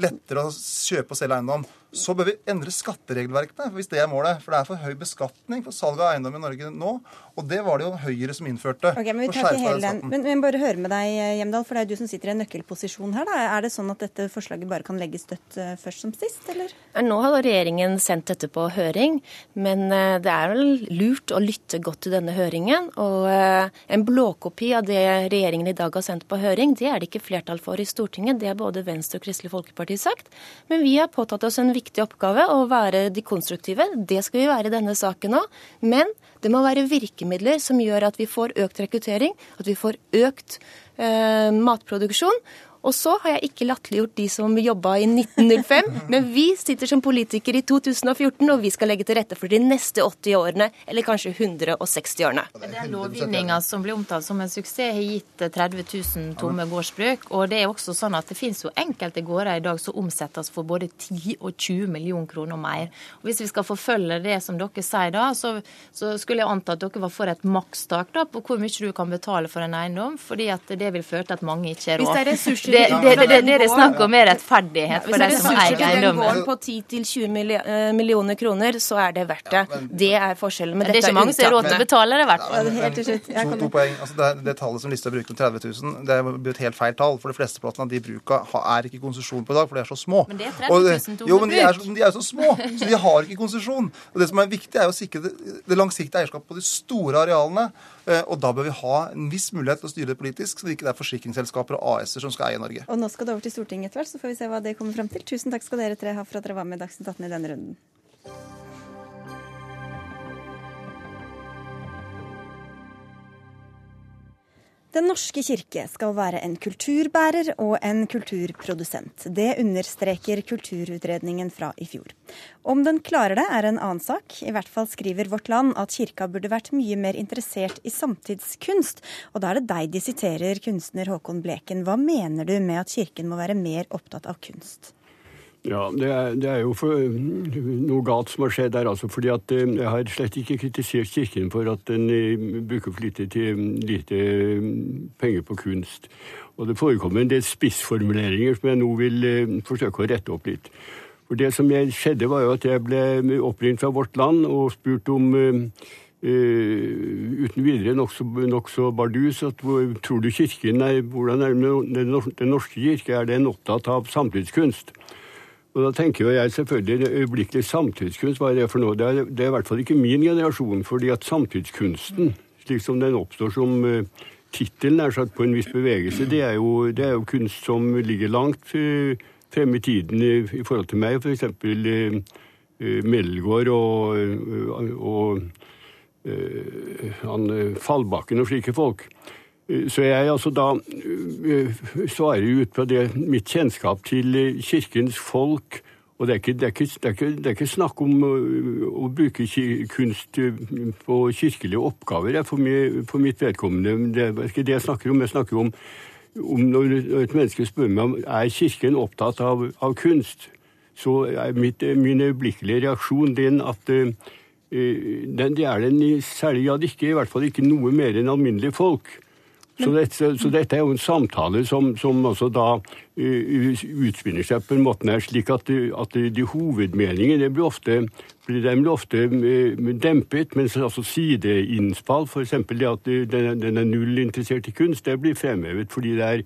lettere å kjøpe og selge eiendom så bør vi endre skatteregelverkene, hvis det er målet. For det er for høy beskatning for salg av eiendom i Norge nå. Og det var det jo Høyre som innførte. Okay, Men vi tar ikke hele den. Men, men, bare høre med deg, Hjemdal, for det er du som sitter i en nøkkelposisjon her. Da. Er det sånn at dette forslaget bare kan legges dødt uh, først som sist, eller? Nå har regjeringen sendt dette på høring, men uh, det er vel lurt å lytte godt til denne høringen. Og en blåkopi av det regjeringen i dag har sendt på høring, det er det ikke flertall for i Stortinget. Det har både Venstre og Kristelig Folkeparti sagt. Men vi har påtatt oss en viktig oppgave å være de konstruktive. Det skal vi være i denne saken òg. Men det må være virkemidler som gjør at vi får økt rekruttering, at vi får økt eh, matproduksjon. Og så har jeg ikke latterliggjort de som jobba i 1905, men vi sitter som politikere i 2014, og vi skal legge til rette for de neste 80 årene, eller kanskje 160 årene. Den lovgivninga som blir omtalt som en suksess, har gitt 30 000 tomme gårdsbruk. Og det er også sånn at det finnes jo enkelte gårder i dag som omsettes for både 10 og 20 millioner kroner mer. Og Hvis vi skal forfølge det som dere sier da, så, så skulle jeg anta at dere var for et makstak da, på hvor mye du kan betale for en eiendom, fordi at det vil føre til at mange ikke har råd det, det, det, det, det er snakk om mer rettferdighet for de som eier eiendommen. Hvis det på 10-20 eh, millioner kroner, så er det verdt det. Det er forskjellen. Men det er ikke mange som har råd til å betale det, verdt. Helt til slutt. To, to poeng. Altså det, det, tallet som Listhaug bruker, 30 000, det er et helt feil tall. For de fleste plassene av de bruka er ikke konsesjon på i dag, for de er så små. Men det er 30 000 Jo, men de er, er så små, så de har ikke konsesjon. Og det som er viktig, er å sikre det, det langsiktige eierskapet på de store arealene. Eh, og da bør vi ha en viss mulighet til å styre det politisk, så det ikke er forsikringsselskaper og AS-er som skal eie Norge. Og nå skal det over til Stortinget etter hvert, så får vi se hva det kommer fram til. Tusen takk skal dere tre ha for at dere var med i Dagsnytt 18 i denne runden. Den norske kirke skal være en kulturbærer og en kulturprodusent. Det understreker Kulturutredningen fra i fjor. Om den klarer det, er en annen sak. I hvert fall skriver Vårt Land at kirka burde vært mye mer interessert i samtidskunst. Og da er det deg de siterer, kunstner Håkon Bleken. Hva mener du med at kirken må være mer opptatt av kunst? Ja, det er, det er, jo for, noe galt som har skjedd der. altså, fordi at eh, Jeg har slett ikke kritisert Kirken for at den eh, bruker for lite, til, lite mm, penger på kunst. Og Det forekommer en del spissformuleringer som jeg nå vil eh, forsøke å rette opp litt. For Det som skjedde, var jo at jeg ble oppringt fra Vårt Land og spurt om Uh, uten videre nokså nok så bardus at tror du kirken er, hvordan er det den norske kirke, er den opptatt av samtidskunst? Og da tenker jo jeg selvfølgelig øyeblikkelig samtidskunst, hva er det for noe? Det er, det er, i hvert fall ikke min generasjon, fordi at samtidskunsten, slik som den oppstår som uh, er satt på en viss bevegelse, det er jo, det er jo kunst som ligger langt uh, fremme i tiden i, i forhold til meg, f.eks. Uh, uh, Melgaard og, uh, og han, Fallbakken og slike folk. Så jeg altså da øh, svarer ut på det, mitt kjennskap til øh, kirkens folk. Og det er ikke, det er ikke, det er ikke, det er ikke snakk om øh, å, bruke kunst på kirkelige oppgaver for, meg, for mitt vedkommende. Det er ikke det jeg snakker om. Jeg snakker om, om når et menneske spør meg om er Kirken opptatt av, av kunst, så er mitt, min øyeblikkelige reaksjon den at den, det er den særlig grad ikke, i hvert fall ikke noe mer enn alminnelige folk. Så dette, så dette, er jo en samtale som, som også da utspinner seg på en måte her, slik at, at de hovedmeningene blir ofte, blir ofte dempet, mens altså sideinnspill, f.eks. det at den, den, er null interessert i kunst, det blir fremhevet fordi det er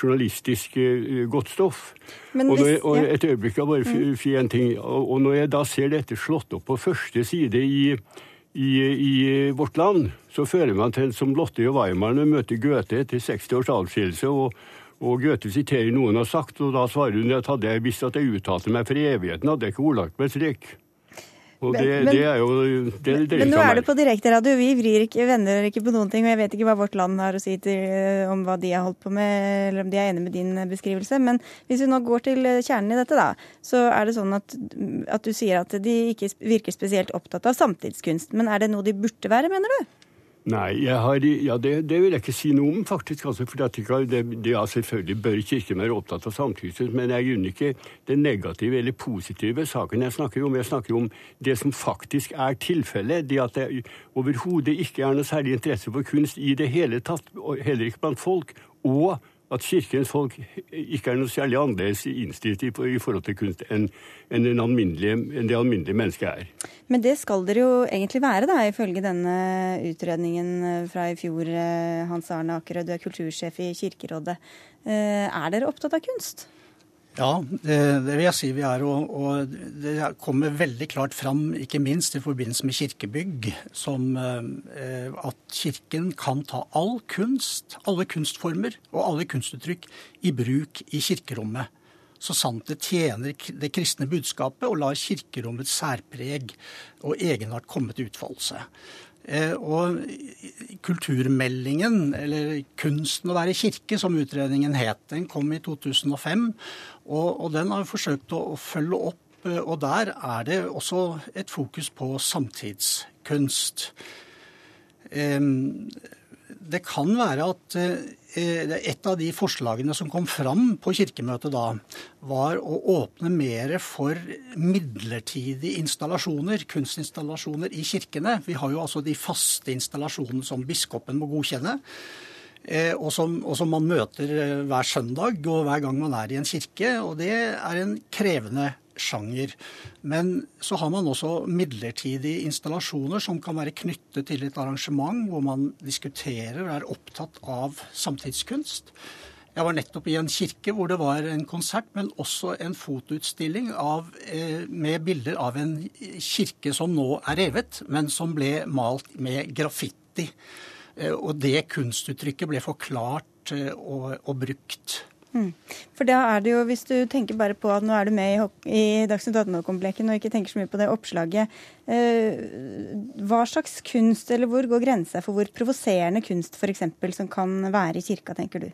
journalistisk godt stoff. Hvis, og, jeg, og, et øyeblikk, jeg bare mm. si en ting. Og når jeg da ser dette slått opp på første side i i, i, vårt land, så fører man til som Lotte og Weimar møter Goethe etter 60 års avskillelse. Og, og, Goethe siterer noen har sagt, og da svarer hun at hadde jeg visst at jeg uttalte meg for evigheten, hadde jeg ikke ordlagt meg slik. Og det, men, det, er jo det det Men nå er det på direkteradio. Vi vrir ikke, vender ikke på noen ting. Og jeg vet ikke hva Vårt Land har å si til, eh, om hva de har holdt på med, eller om de er enig med din eh, beskrivelse. Men hvis vi nå går til eh, kjernen i dette, da, så er det sånn at, at du sier at de ikke virker spesielt opptatt av samtidskunst. Men er det noe de burde være, mener du? Nei, har, ja, det, det, vil jeg ikke si noe om, faktisk. Altså, for det, det, ja, Selvfølgelig bør Kirken være opptatt av samtidskunst, men jeg grunner ikke det negative eller positive saken jeg snakker om. Jeg snakker om det som faktisk er tilfellet. Det at det overhodet ikke er noe særlig interesse for kunst i det hele tatt, heller ikke blant folk. og at kirkens folk ikke er noe særlig annerledes innstilt i, forhold til kunst enn en det alminnelige mennesket er. Men det skal dere jo egentlig være, da, ifølge denne utredningen fra i fjor. Eh, Hans Arne Akerød, du er kultursjef i Kirkerådet. Eh, er dere opptatt av kunst? Ja, det, vil jeg si vi er. Og, og, det kommer veldig klart fram, ikke minst i forbindelse med kirkebygg, som eh, at Kirken kan ta all kunst, alle kunstformer og alle kunstuttrykk i bruk i kirkerommet. Så sant det tjener det kristne budskapet og lar kirkerommets særpreg og egenart komme til utfoldelse. Eh, og kulturmeldingen, eller 'Kunsten å være kirke', som utredningen het, den kom i 2005. Og, og den har vi forsøkt å, å, følge opp, eh, og der er det også et fokus på samtidskunst. Det kan være at eh, et av de forslagene som kom fram på kirkemøtet da, var å åpne mer for midlertidige installasjoner, kunstinstallasjoner i kirkene. Vi har jo altså de faste installasjonene som biskopen må godkjenne. Eh, og som, og som, man møter eh, hver søndag og hver gang man er i en kirke. Og det er en krevende sjanger. Men så har man også midlertidige installasjoner som kan være knyttet til et arrangement hvor man diskuterer og er opptatt av samtidskunst. Jeg var nettopp i en kirke hvor det var en konsert, men også en fotoutstilling av, eh, med bilder av en kirke som nå er revet, men som ble malt med graffiti. Eh, og det kunstuttrykket ble forklart eh, og, og brukt. Mm. For da er det jo, hvis du tenker bare på at nå er du med i, i Dagsnytt 18-kompleken og ikke tenker så mye på det oppslaget, eh, hva slags kunst, eller hvor går grensa for hvor provoserende kunst f.eks. som kan være i kirka, tenker du?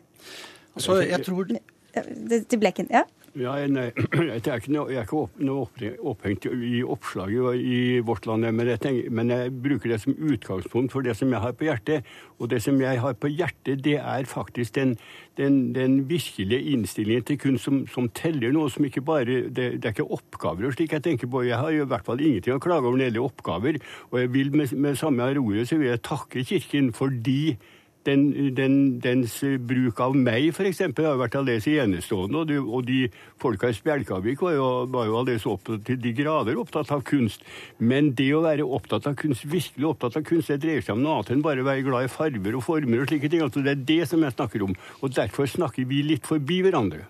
Altså, jeg tror... Til Blekken, ja? Ja, nei, jeg er ikke, noe, jeg er ikke opp, opphengt i oppslaget i Vårt Land, men jeg, tenker, men jeg, bruker det som utgangspunkt for det som jeg har på hjertet. Og det som jeg har på hjertet, det er faktisk den, den, den virkelige innstillingen til kunst som, som, teller noe som ikke bare det, det, er ikke oppgaver og slik jeg tenker på. Jeg har i hvert fall ingenting å klage over når det gjelder oppgaver. Og jeg vil med, med samme ordet så vil jeg takke Kirken fordi den, den, dens bruk av meg, f.eks., har vært aldeles enestående. Og de, og de folka i Spjelkavik var jo, var jo aldeles opptatt, til de grader opptatt av kunst. Men det å være opptatt av kunst, virkelig opptatt av kunst, det dreier seg om noe annet enn bare å være glad i farger og former og slike ting. Altså, det er det som jeg snakker om. Og derfor snakker vi litt forbi hverandre.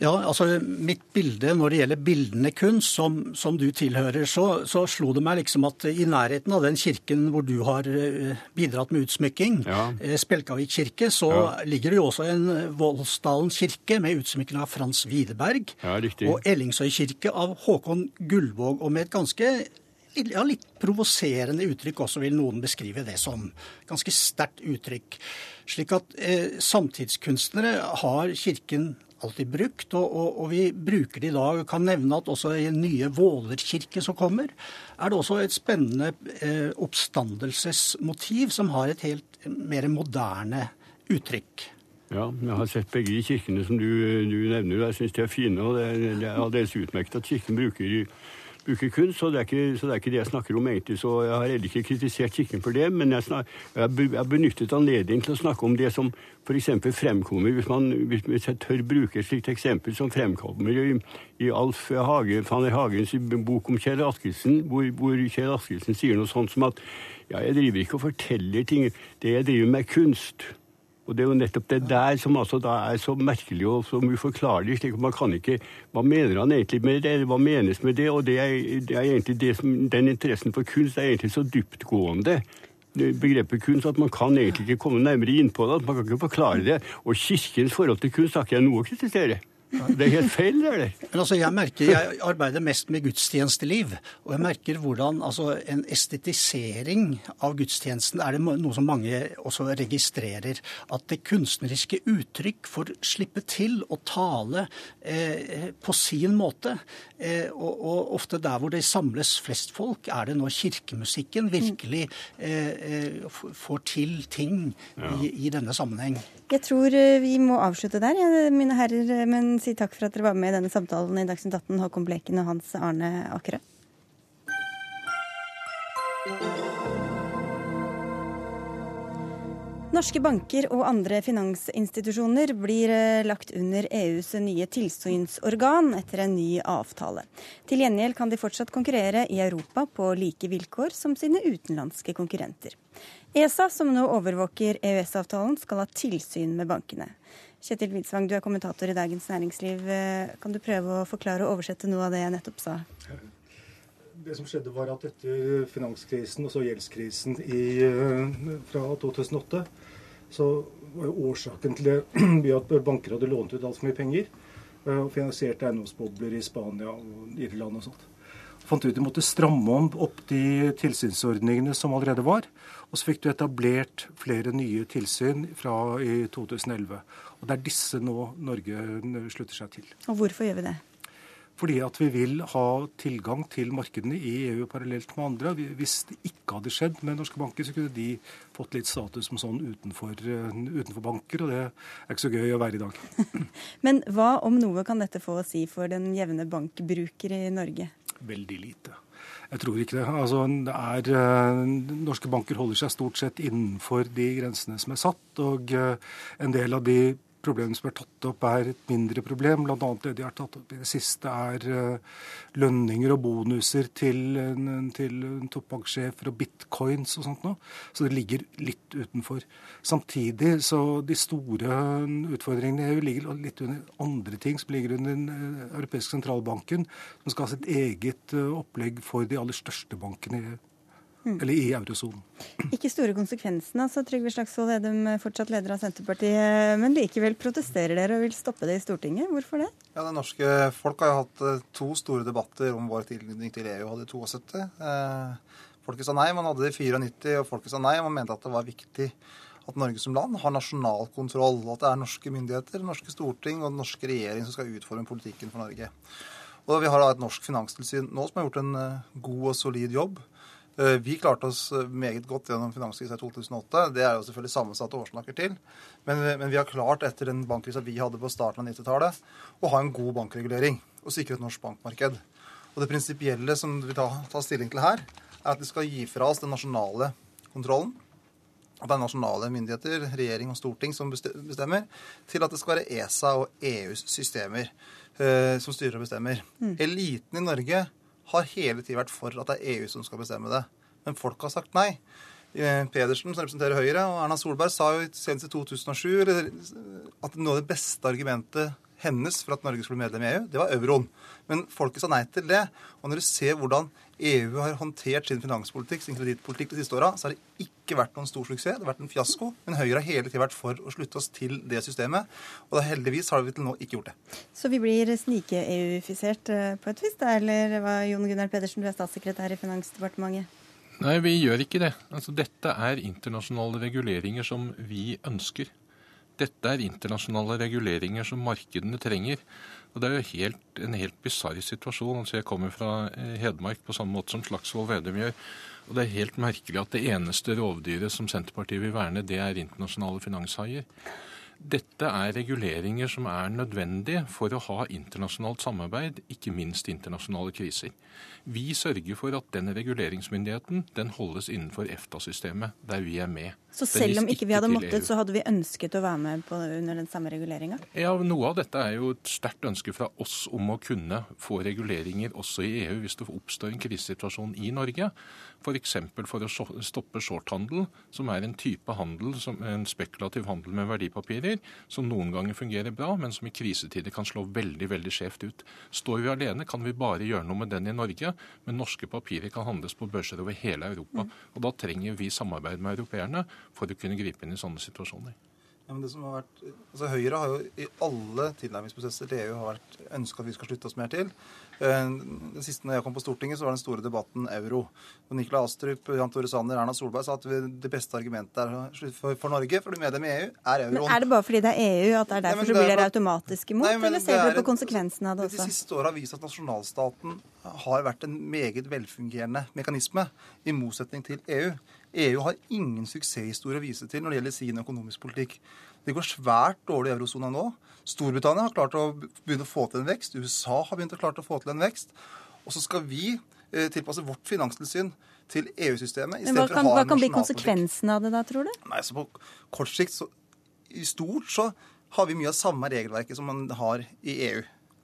Ja, altså Mitt bilde når det gjelder bildende kunst, som, som du tilhører, så, så, slo det meg liksom at i nærheten av den kirken hvor du har eh, bidratt med utsmykking, ja. Eh, Spjelkavik kirke, så ja. ligger det jo også en Voldsdalen kirke med utsmykking av Frans Widerberg. Ja, og Ellingsøy kirke av Håkon Gullvåg, og med et ganske ja, litt provoserende uttrykk også, vil noen beskrive det som. Ganske sterkt uttrykk. Slik at eh, samtidskunstnere har Kirken alltid brukt, og, og, og, vi bruker det i dag. Kan nevne at også i den nye Vålerkirke som kommer, er det også et spennende eh, oppstandelsesmotiv som har et helt mer moderne uttrykk. Ja, jeg har sett begge de kirkene som du, du nevner. Jeg syns de er fine. og Det, det er aldeles utmerket at Kirken bruker bruker kunst, så det, ikke, så det, er ikke, det jeg snakker om egentlig. Så jeg har heller ikke kritisert Kirken for det, men jeg, har benyttet anledningen til å snakke om det som f.eks. fremkommer, hvis, man, hvis jeg tør bruke et slikt eksempel som fremkommer i, i Alf Hage, Fanner Hagens bok om Kjell Askildsen, hvor, hvor Kjell Askildsen sier noe sånt som at ja, jeg driver ikke og forteller ting, det jeg driver med, er kunst. Og det er jo nettopp det der som altså da er så merkelig og så uforklarlig. slik man kan ikke, Hva mener han egentlig med det? Hva menes med det? Og det er, det er egentlig det som, Den interessen for kunst er egentlig så dyptgående begrepet kunst at man kan egentlig ikke komme nærmere inn på det. at Man kan ikke forklare det. Og Kirkens forhold til kunst har ikke jeg noe å kritisere. Det er helt feil, det er det. Men altså, jeg merker, jeg arbeider mest med gudstjenesteliv. Og jeg merker hvordan altså, en estetisering av gudstjenesten er det noe som mange også registrerer. At det kunstneriske uttrykk får slippe til å tale eh, på sin måte. Eh, og, og, ofte der hvor det samles flest folk, er det når kirkemusikken virkelig eh, eh får til ting i, i denne sammenheng. Jeg tror eh, vi må avslutte der, mine herrer. Men si takk for at dere var med i denne samtalen i Dagsnytt 18, Håkon Bleken og Hans Arne Akerø. Norske banker og andre finansinstitusjoner blir eh, lagt under EUs nye tilsynsorgan etter en ny avtale. Til gjengjeld kan de fortsatt konkurrere i Europa på like vilkår som sine utenlandske konkurrenter. ESA, som nå overvåker EØS-avtalen, skal ha tilsyn med bankene. Kjetil Widsvang, du er kommentator i Dagens Næringsliv. Kan du prøve å forklare og oversette noe av det jeg nettopp sa? Det som skjedde var at etter finanskrisen og så gjeldskrisen i, eh, fra 2008, så var jo årsaken til det at banker hadde lånt ut altfor mye penger eh, og finansierte eiendomsbobler i Spania og Irland og sånt fant ut de måtte stramme om opp de tilsynsordningene som allerede var. Og så fikk du etablert flere nye tilsyn fra i 2011. Og det er disse nå Norge slutter seg til. Og hvorfor gjør vi det? Fordi at vi vil ha tilgang til markedene i EU parallelt med andre. Hvis det ikke hadde skjedd med norske banker, så kunne de fått litt status som sånn utenfor, utenfor banker, og det er ikke så gøy å være i dag. Men hva om noe kan dette få å si for den jevne bankbruker i Norge? Veldig lite. Jeg tror ikke det. Altså, det er, uh, norske banker holder seg stort sett innenfor de grensene som er satt. Og uh, en del av de problemene som er tatt opp, er et mindre problem. Bl.a. det de har tatt opp i det siste, er uh, lønninger og bonuser til, til toppbanksjefer og bitcoins og sånt noe. Så det ligger litt utenfor. Samtidig så de store utfordringene i EU ligger litt under andre ting som ligger under den uh, europeiske sentralbanken, som skal ha sitt eget opplegg for de aller største bankene i EU. Mm. Eller i eurosonen. Ikke store konsekvensene, altså. Trygve Slagsvold Vedum, fortsatt leder av Senterpartiet. Men likevel protesterer dere og vil stoppe det i Stortinget. Hvorfor det? Ja, Det norske folk har jo hatt eh, to store debatter om vår tilknytning til EU. Hadde 72. Eh, folket sa nei, man hadde det i 94, og folket sa nei. Man mente at det var viktig at Norge som land har nasjonal kontroll. At det er norske myndigheter, norske storting og den norske regjering som skal utforme politikken for Norge. Og Vi har da et norsk finanstilsyn nå som har gjort en god og solid jobb. Eh, vi klarte oss eh, meget godt gjennom finanskrisen i 2008. Det er jo selvfølgelig sammensatte årsaker til. Men, eh, men, vi har klart etter den bankkrisen vi hadde på starten av 90-tallet, å ha en god bankregulering og sikre et norsk bankmarked. Og Det prinsipielle som vi tar, tar stilling til her, er at vi skal gi fra oss den nasjonale kontrollen. At det er nasjonale myndigheter, regjering og storting som bestemmer, til at det skal være ESA og EUs systemer eh, som styrer og bestemmer. Mm. Eliten i Norge har hele tiden vært for at det er EU som skal bestemme det. Men folk har sagt nei. Eh, Pedersen, som representerer Høyre, og Erna Solberg sa jo senest i 2007 at noe av det beste argumentet hennes for at Norge skulle bli medlem i EU, det var euroen. Men folket sa nei til det. Og når du ser hvordan EU har håndtert sin finanspolitikk, sin kredittpolitikk de siste åra, så har det ikke vært noen stor suksess. Det har vært en fiasko. Men Høyre har hele tiden vært for å slutte oss til det systemet. Og da heldigvis har vi til nå ikke gjort det. Så vi blir snike-EU-ifisert eh, på et vis, da? Eller hva, Jon Gunnar Pedersen, du er statssekretær i Finansdepartementet? Nei, vi gjør ikke det. Altså, dette er internasjonale reguleringer som vi ønsker. Dette er internasjonale reguleringer som markedene trenger. Og Det er jo helt, en helt bisarr situasjon. Altså jeg kommer fra eh, Hedmark på samme måte som Slagsvold Vedum gjør. Og Det er helt merkelig at det eneste rovdyret som Senterpartiet vil verne, det er internasjonale finanshaier. Dette er reguleringer som er nødvendige for å ha internasjonalt samarbeid, ikke minst internasjonale kriser. Vi sørger for at den reguleringsmyndigheten den holdes innenfor EFTA-systemet, der vi er med. Så selv om ikke vi hadde måttet, så hadde vi ønsket å være med på, under den samme reguleringa? Ja, noe av dette er jo et sterkt ønske fra oss om å kunne få reguleringer også i EU hvis det oppstår en krisesituasjon i Norge. F.eks. For, for å stoppe shorthandel, som er en type handel, en spekulativ handel med verdipapirer, som noen ganger fungerer bra, men som i krisetider kan slå veldig veldig skjevt ut. Står vi alene, kan vi bare gjøre noe med den i Norge, men norske papirer kan handles på børser over hele Europa. Mm. Og Da trenger vi samarbeid med europeerne for å kunne gripe inn i sånne situasjoner. Ja, men det som har vært, altså Høyre har jo i alle tilnærmingsprosesser til EU har vært ønska at vi skal slutte oss mer til. Den siste når jeg kom på Stortinget, så var den store debatten euro. Og Nikolai Astrup, Jan Tore Sanner, Erna Solberg sa at det beste argumentet for, for Norge for å bli medlem i EU, er euroen. Men Er det bare fordi det er EU at det er derfor nei, så blir dere automatisk imot, nei, eller ser dere på konsekvensene av det også? De siste åra har vist at nasjonalstaten har vært en meget velfungerende mekanisme, i motsetning til EU. EU har ingen suksesshistorie å vise til når det gjelder sin økonomisk politikk. Det går svært dårlig i eurosona nå. Storbritannia har klart å begynne å få til en vekst. USA har begynt å klart å få til en vekst. Og så skal vi eh, tilpasse vårt finanstilsyn til EU-systemet. Men Hva kan, hva kan bli konsekvensen av det da, tror du? Nei, så På kort sikt, så, i stort, så har vi mye av samme regelverket som man har i EU.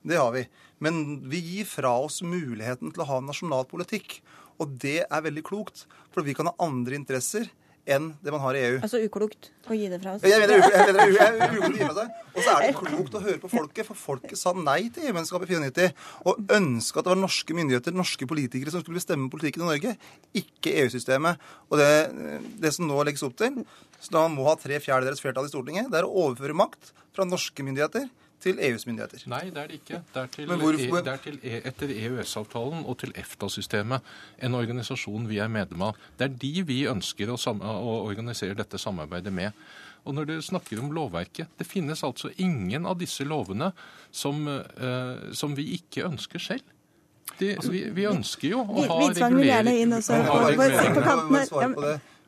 Det har vi. Men vi gir fra oss muligheten til å ha nasjonal politikk. Og det er veldig klokt, for vi kan ha andre interesser enn det man har i EU. Altså uklokt å gi det fra oss? Jeg mener, det er uklokt å gi fra seg. Og så er det klokt å høre på folket, for folket sa nei til EU-medlemskapet i 94 og ønska at det var norske myndigheter, norske politikere, som skulle bestemme politikken i Norge, ikke EU-systemet. Og det, det, som nå legges opp til, så da man må ha tre fjerdedels flertall i Stortinget, det er å overføre makt fra norske myndigheter til EUs myndigheter. Nei, det er det ikke. Det er til, hvor, hvor... det er til e, etter EØS-avtalen og til EFTA-systemet, en organisasjon vi er medlem av. Det er de vi ønsker å, å organisere dette samarbeidet med. Og når dere snakker om lovverket, det finnes altså ingen av disse lovene som, uh, som vi ikke ønsker selv. De, altså, vi, vi, ønsker jo å ha regulering.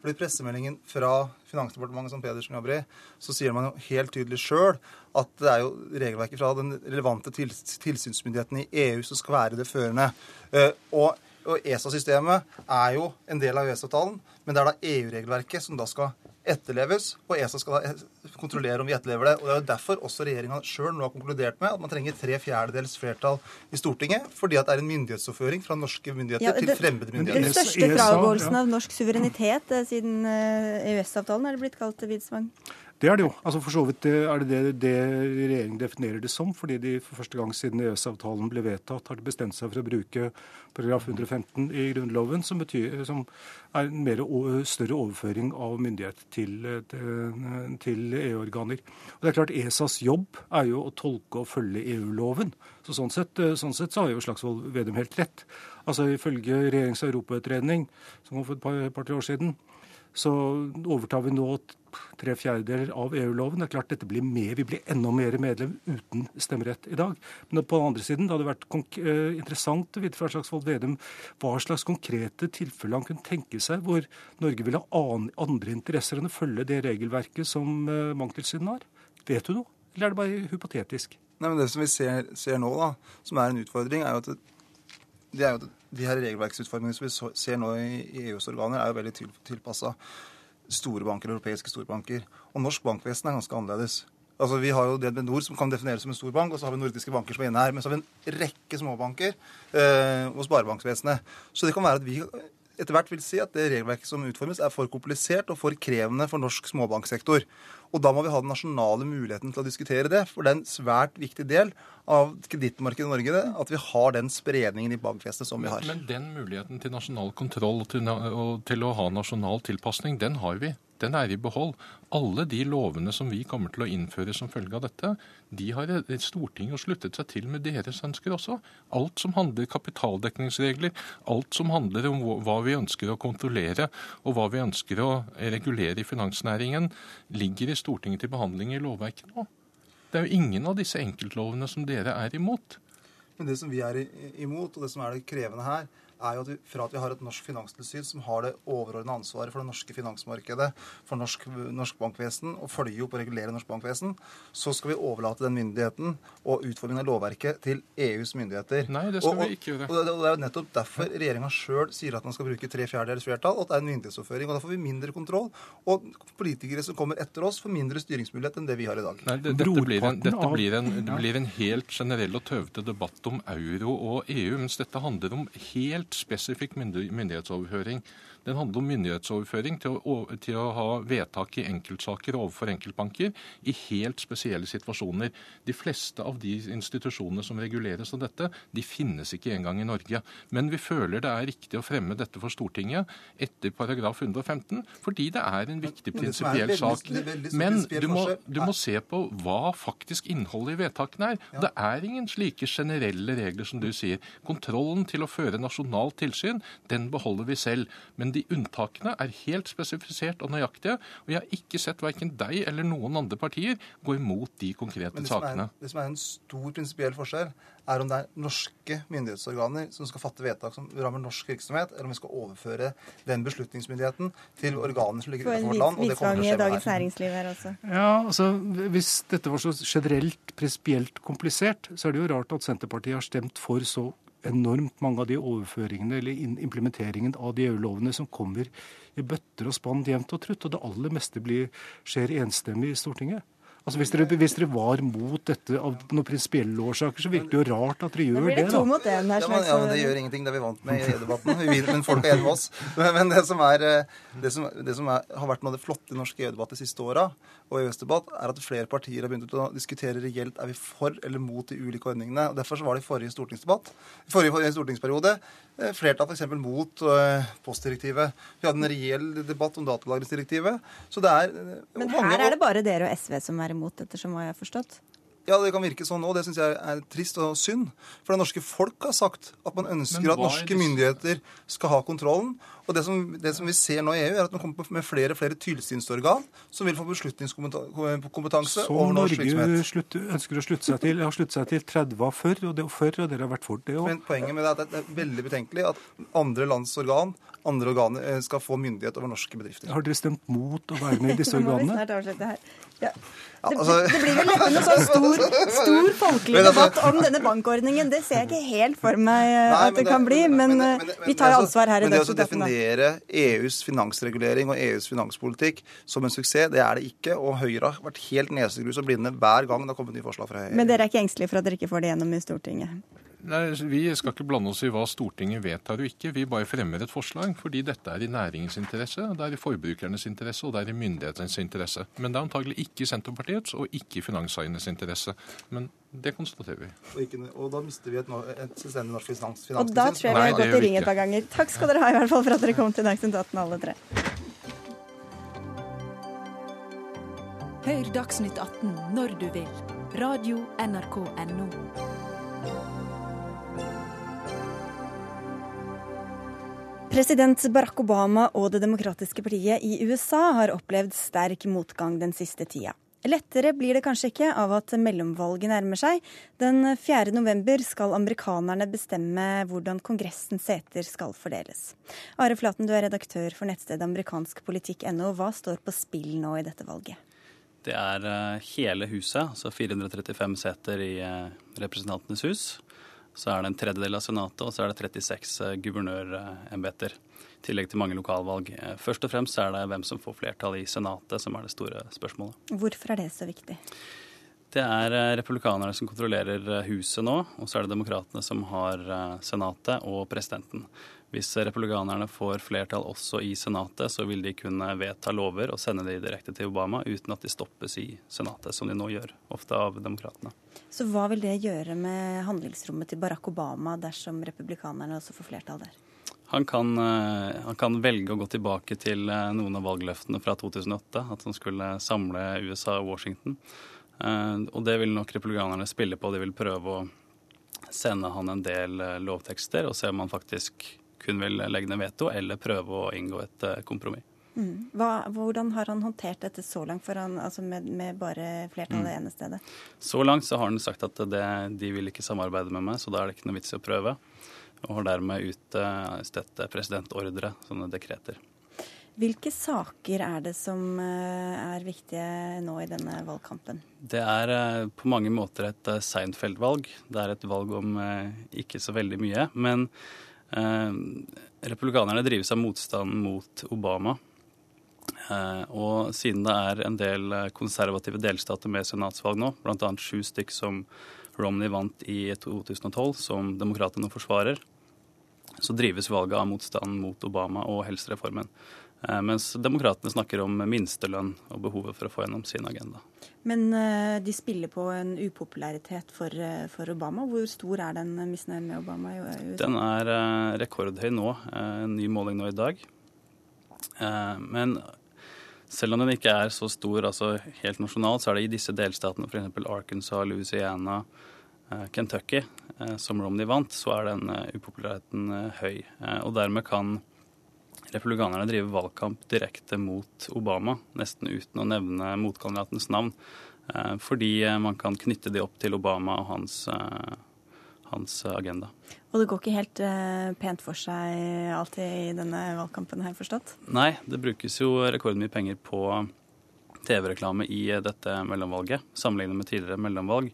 Fordi pressemeldingen fra Finansdepartementet som Pedersen jobber i, så sier man jo helt tydelig sjøl at det er jo regelverket fra den relevante tilsynsmyndigheten i EU som skal være det førende. Eh, og, og ESA-systemet er jo en del av EØS-avtalen, men det er da EU-regelverket som da skal etterleves, og ESA skal kontrollere om vi etterlever det. Og Det er jo derfor også regjeringa sjøl nå har konkludert med at man trenger tre fjerdedels flertall i Stortinget, fordi at det er en myndighetsoverføring fra norske myndigheter ja, det, til fremmede myndigheter. Den største fragåelsen av norsk suverenitet eh, siden EØS-avtalen eh, er det blitt kalt, Widsvang? Det er det jo. Altså For så vidt er det det, det regjeringen definerer det som. Fordi de for første gang siden EØS-avtalen ble vedtatt, har de bestemt seg for å bruke paragraf 115 i Grunnloven, som, betyr, som er en mer, større overføring av myndighet til, til EU-organer. Og det er klart ESAs jobb er jo å tolke og følge EU-loven. Så sånn sett, sånn sett så har jo Slagsvold Vedum helt rett. Altså Ifølge og europautredning, som kom for et par, par år siden, så overtar vi nå tre fjerdedeler av EU-loven. Det er klart dette blir mer, Vi blir enda mer medlem uten stemmerett i dag. Men på den andre siden, det hadde vært eh, interessant å vite fra Slagsvold Vedum hva slags konkrete tilfeller han kunne tenke seg hvor Norge ville ha andre interesser enn å følge det regelverket som uh, Banktilsynet har. Vet du noe, eller er det bare hypotetisk? Nei, men Det som vi ser, ser nå, da, som er en utfordring, er jo at det, det er jo at de her regelverksutformingene som vi ser nå i EUs organer, er jo veldig til, tilpassa store banker, europeiske storbanker. Og norsk bankvesen er ganske annerledes. Altså, Vi har jo DNB Nord som kan defineres som en stor bank, og så har vi nordiske banker som er inne her. Men så har vi en rekke småbanker eh, og sparebankvesenet. Så det kan være at vi etter hvert vil si at det regelverket som utformes, er for komplisert og for krevende for norsk småbanksektor. Og da må vi ha den nasjonale muligheten til å diskutere det. For det er en svært viktig del av kredittmarkedet i Norge at vi har den spredningen i bankvesenet som vi har. Men, den muligheten til nasjonal kontroll og til, til å ha nasjonal tilpasning, den har vi den er i behold. Alle de lovene som vi kommer til å innføre som følge av dette, de har Stortinget sluttet seg til med deres ønsker også. Alt som handler kapitaldekningsregler, alt som handler om hva vi ønsker å kontrollere og hva vi ønsker å regulere i finansnæringen, ligger i Stortinget til behandling i lovverket nå. Det er jo ingen av disse enkeltlovene som dere er imot. Men det som vi er imot, og det som er det krevende her, er jo at vi, fra at vi har et norsk finanstilsyn som har det overordnede ansvaret for det norske finansmarkedet, for norsk, norsk bankvesen, og følger opp og regulerer norsk bankvesen, så skal vi overlate den myndigheten og utformingen av lovverket til EUs myndigheter. Nei, det skal og, vi ikke gjøre. Og, og, det, og det er jo nettopp derfor regjeringa sjøl sier at man skal bruke tre fjerdedels flertall, og at det er en myndighetsoverføring. Og da får vi mindre kontroll. Og politikere som kommer etter oss, får mindre styringsmulighet enn det vi har i dag. Nei, det, dette, blir en, dette blir en, det blir en helt generell og tøvete debatt om euro og EU, mens dette handler om helt helt spesifikk myndighetsoverføring. Den handler om myndighetsoverføring til å, til å, ha vedtak i enkeltsaker overfor enkeltbanker i helt spesielle situasjoner. De fleste av de institusjonene som reguleres av dette, de finnes ikke engang i Norge. Men vi føler det er riktig å fremme dette for Stortinget etter paragraf 115, fordi det er en viktig prinsipiell sak. Men du må, du må, se på hva faktisk innholdet i vedtakene er. Det er ingen slike generelle regler som du sier. Kontrollen til å føre nasjonalt tilsyn, den beholder vi selv. Men men de unntakene er helt spesifisert og nøyaktige. Og jeg har ikke sett verken deg eller noen andre partier gå imot de konkrete det sakene. Er, det som er en stor prinsipiell forskjell, er om det er norske myndighetsorganer som skal fatte vedtak som rammer norsk virksomhet, eller om vi skal overføre den beslutningsmyndigheten til organer som ligger utenfor vårt land. og det kommer til å skje Dagens Næringsliv her også. Ja, altså, Hvis dette var så generelt prinsipielt komplisert, så er det jo rart at Senterpartiet har stemt for så enormt mange av de overføringene eller implementeringen av de EU-lovene som kommer i bøtter og spann jevnt og trutt. Og det aller meste blir, skjer enstemmig i Stortinget. Altså hvis dere, hvis dere, var mot dette av noen prinsipielle årsaker, så virker det jo rart at dere gjør det. Da. Mot det, ja, men, ja, men det gjør ingenting. Det er vi vant med i EU-debatten. Men folk er enige med oss. Men det som, er, eh, det som, det som er, har vært noe av det flotte i norsk EU-debatt de siste åra, og EØS-debatt, er at flere partier har begynt å diskutere reelt er vi for eller mot de ulike ordningene. og Derfor så var det i forrige stortingsdebatt, i forrige stortingsperiode eh, flertall f.eks. mot uh, postdirektivet. Vi hadde en reell debatt om datalagringsdirektivet. Så det er Men her er det bare dere og SV som er imot, ettersom hva jeg har forstått? Ja, det kan virke sånn og Det syns jeg er trist og synd. For det norske folk har sagt at man ønsker at norske myndigheter skal ha kontrollen. Og det som, det som, vi ser nå i EU, er at man kommer med flere og flere tilsynsorgan som vil få beslutningskompetanse over norsk virksomhet. Så Norge ønsker å slutte seg til, har sluttet seg til 30 av før, og det er før, og dere har vært for det òg. Men poenget med det er at det er veldig betenkelig at andre lands organ andre organer eh, skal få myndighet over norske bedrifter. Har dere stemt mot å være med i disse organene? Ja. Det, altså- det, blir vel neppe noen sånn stor, stor folkelig altså- debatt om denne bankordningen. Det ser jeg ikke helt for meg eh, Nei, at det, kan bli, men, men, men, men vi tar ansvar her i Men det å definere EUs finansregulering og EUs finanspolitikk som en suksess, det er det ikke. Og Høyre har vært helt nesegrus og blinde hver gang det har kommet nye forslag fra Høyre. Men dere er ikke engstelige for at dere ikke får det gjennom i Stortinget? Nei, Vi skal ikke blande oss i hva Stortinget vedtar og ikke. Vi bare fremmer et forslag fordi dette er i næringens interesse, det er i forbrukernes interesse og det er i myndighetenes interesse. Men det er antagelig ikke i Senterpartiets og ikke i finanseiernes interesse. Men det konstaterer vi. Og, ikke, og da mister vi et, et selvstendig norsk finans, Og da tror jeg vi har gått i ring et par ganger. Takk skal dere ha i hvert fall for at dere kom til Dagsnytt 18 alle tre. Hør Dagsnytt 18 når du vil. Radio NRK Radio.nrk.no. President Barack Obama og Det demokratiske partiet i USA har opplevd sterk motgang den siste tida. Lettere blir det kanskje ikke av at mellomvalget nærmer seg. Den 4. november skal amerikanerne bestemme hvordan Kongressens seter skal fordeles. Are Flaten, du er redaktør for nettstedet amerikanskpolitikk.no. Hva står på spill nå i dette valget? Det er eh, hele huset, altså 435 seter i eh, Representantenes hus. Så er det en tredjedel av Senatet, og så er det 36 eh, guvernørembeter. I tillegg til mange lokalvalg. Først og fremst er det hvem som får flertall i Senatet som er det store spørsmålet. Hvorfor er det så viktig? Det er republikanerne som kontrollerer huset nå, og så er det demokratene som har Senatet og presidenten. Hvis republikanerne får flertall også i Senatet, så vil de kunne vedta lover og sende de direkte til Obama uten at de stoppes i Senatet, som de nå gjør, ofte av demokratene. Så hva vil det gjøre med handlingsrommet til Barack Obama dersom republikanerne også får flertall der? Han kan, eh, han kan, velge å gå tilbake til eh, noen av valgløftene fra 2008. At han skulle samle USA og Washington. Eh, og det vil nok republikanerne spille på. De vil prøve å sende han en del lovtekster og se om han faktisk kun vil legge ned veto eller prøve å inngå et eh, kompromiss. Mm. Hva, hvordan har han håndtert dette så langt, han, altså med, med, bare flertallet mm. ene stedet? Så langt så har han sagt at det, de vil ikke samarbeide med meg, så da er det ikke noe vits i å prøve. Og har dermed utstedt presidentordre, sånne dekreter. Hvilke saker er det som eh, er viktige nå i denne valgkampen? Det er eh, på mange måter et Seinfeld-valg. Det er et valg om ikke så veldig mye. Men Eh, republikanerne drives av motstand mot Obama. Eh, og siden det er en del konservative delstater med senatsvalg nå, bl.a. sju stykk som Romney vant i 2012, som demokratene forsvarer, så drives valget av motstand mot Obama og helsereformen. Eh, mens demokratene snakker om minstelønn og behovet for å få gjennom sin agenda. Men uh, de spiller på en upopularitet for, uh, for, Obama. Hvor stor er den misnøyen med Obama i USA? Den er rekordhøy nå. En ny måling nå i dag. Men selv om den ikke er så stor altså helt nasjonalt, så er det i disse delstatene, f.eks. Arkansas, Louisiana, Kentucky, som Romney vant, så er den upopulariteten høy. Og dermed kan republikanerne driver valgkamp direkte mot Obama, nesten uten å nevne motkandidatens navn. Eh, fordi eh, man kan knytte de opp til Obama og hans, eh, hans agenda. Og det går ikke helt pent for seg alltid i denne valgkampen, har jeg forstått? Nei, det brukes jo rekordmye penger på TV-reklame i dette mellomvalget, sammenlignet med tidligere mellomvalg.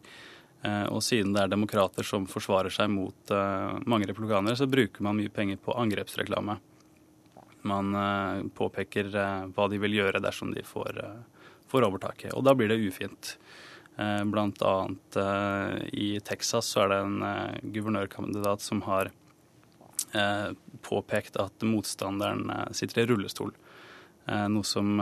Og siden det er demokrater som forsvarer seg mot mange republikanere, så bruker man mye penger på angrepsreklame. Man eh, påpeker eh, hva de vil gjøre dersom de får, eh, får overtaket. Og da blir det ufint. Blant annet i Texas så er det en guvernørkandidat som har påpekt at motstanderen sitter i rullestol. Noe som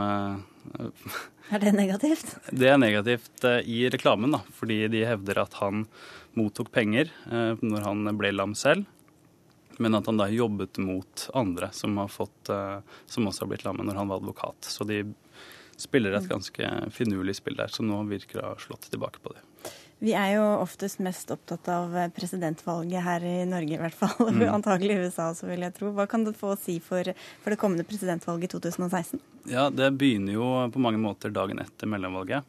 Er det negativt? Det er negativt i reklamen, da. Fordi de hevder at han mottok penger når han ble lam selv men at han da jobbet mot andre som, har fått, eh, som også har blitt lammet når han var advokat. Så de spiller et ganske finurlig spill der, som nå virker å ha slått tilbake på det. Vi er jo oftest mest opptatt av presidentvalget her i Norge, i hvert fall. Mm. Antagelig i USA også, vil jeg tro. Hva kan det få å si for, for det kommende presidentvalget i 2016? Ja, Det begynner jo på mange måter dagen etter mellomvalget.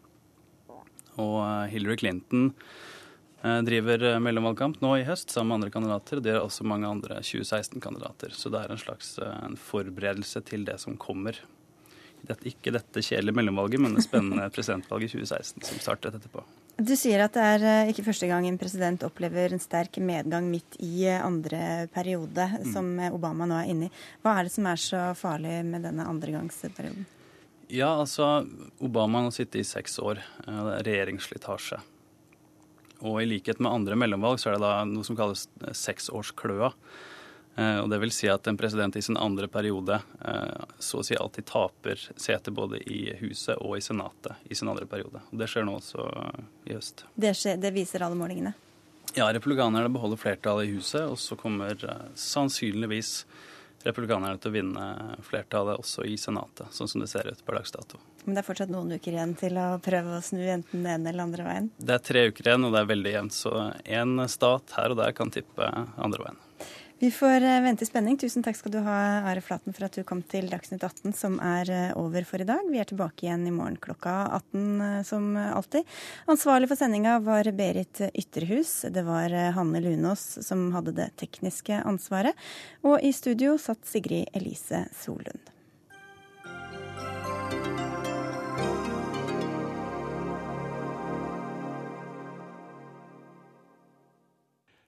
Og eh, Hillary Clinton Eh, driver eh, mellomvalgkamp nå i høst sammen med andre kandidater. Det er også mange andre 2016-kandidater. Så det er en slags eh, en forberedelse til det som kommer. Dette, ikke dette kjedelige mellomvalget, men det spennende presidentvalget i 2016 som startet etterpå. Du sier at det er ikke første gang en president opplever en sterk medgang midt i andre periode, mm. som Obama nå er inne i. Hva er det som er så farlig med denne andregangsperioden? Ja, altså Obama har sittet i seks år. Det er regjeringsslitasje. Og i likhet med andre mellomvalg så er det da noe som kalles seksårskløa. Eh, og det vil si at en president i sin andre periode eh, så å si alltid taper seter både i Huset og i Senatet i sin andre periode. Og det skjer nå også i høst. Det, skjer, det viser alle målingene? Ja, republikanerne beholder flertallet i Huset, og så kommer sannsynligvis republikanerne til å vinne flertallet også i Senatet, sånn som det ser ut per dags dato. Men det er fortsatt noen uker igjen til å prøve å snu enten den ene eller andre veien? Det er tre uker igjen, og det er veldig jevnt. Så én stat her og der kan tippe andre veien. Vi får eh, vente i spenning. Tusen takk skal du ha, Are Flaten, for at du kom til Dagsnytt 18, som er eh, over for i dag. Vi er tilbake igjen i morgen klokka 18 eh, som alltid. Ansvarlig for sendinga var Berit Ytterhus. Det var Hanne Lunås som hadde det tekniske ansvaret. Og i studio satt Sigrid Elise Solund.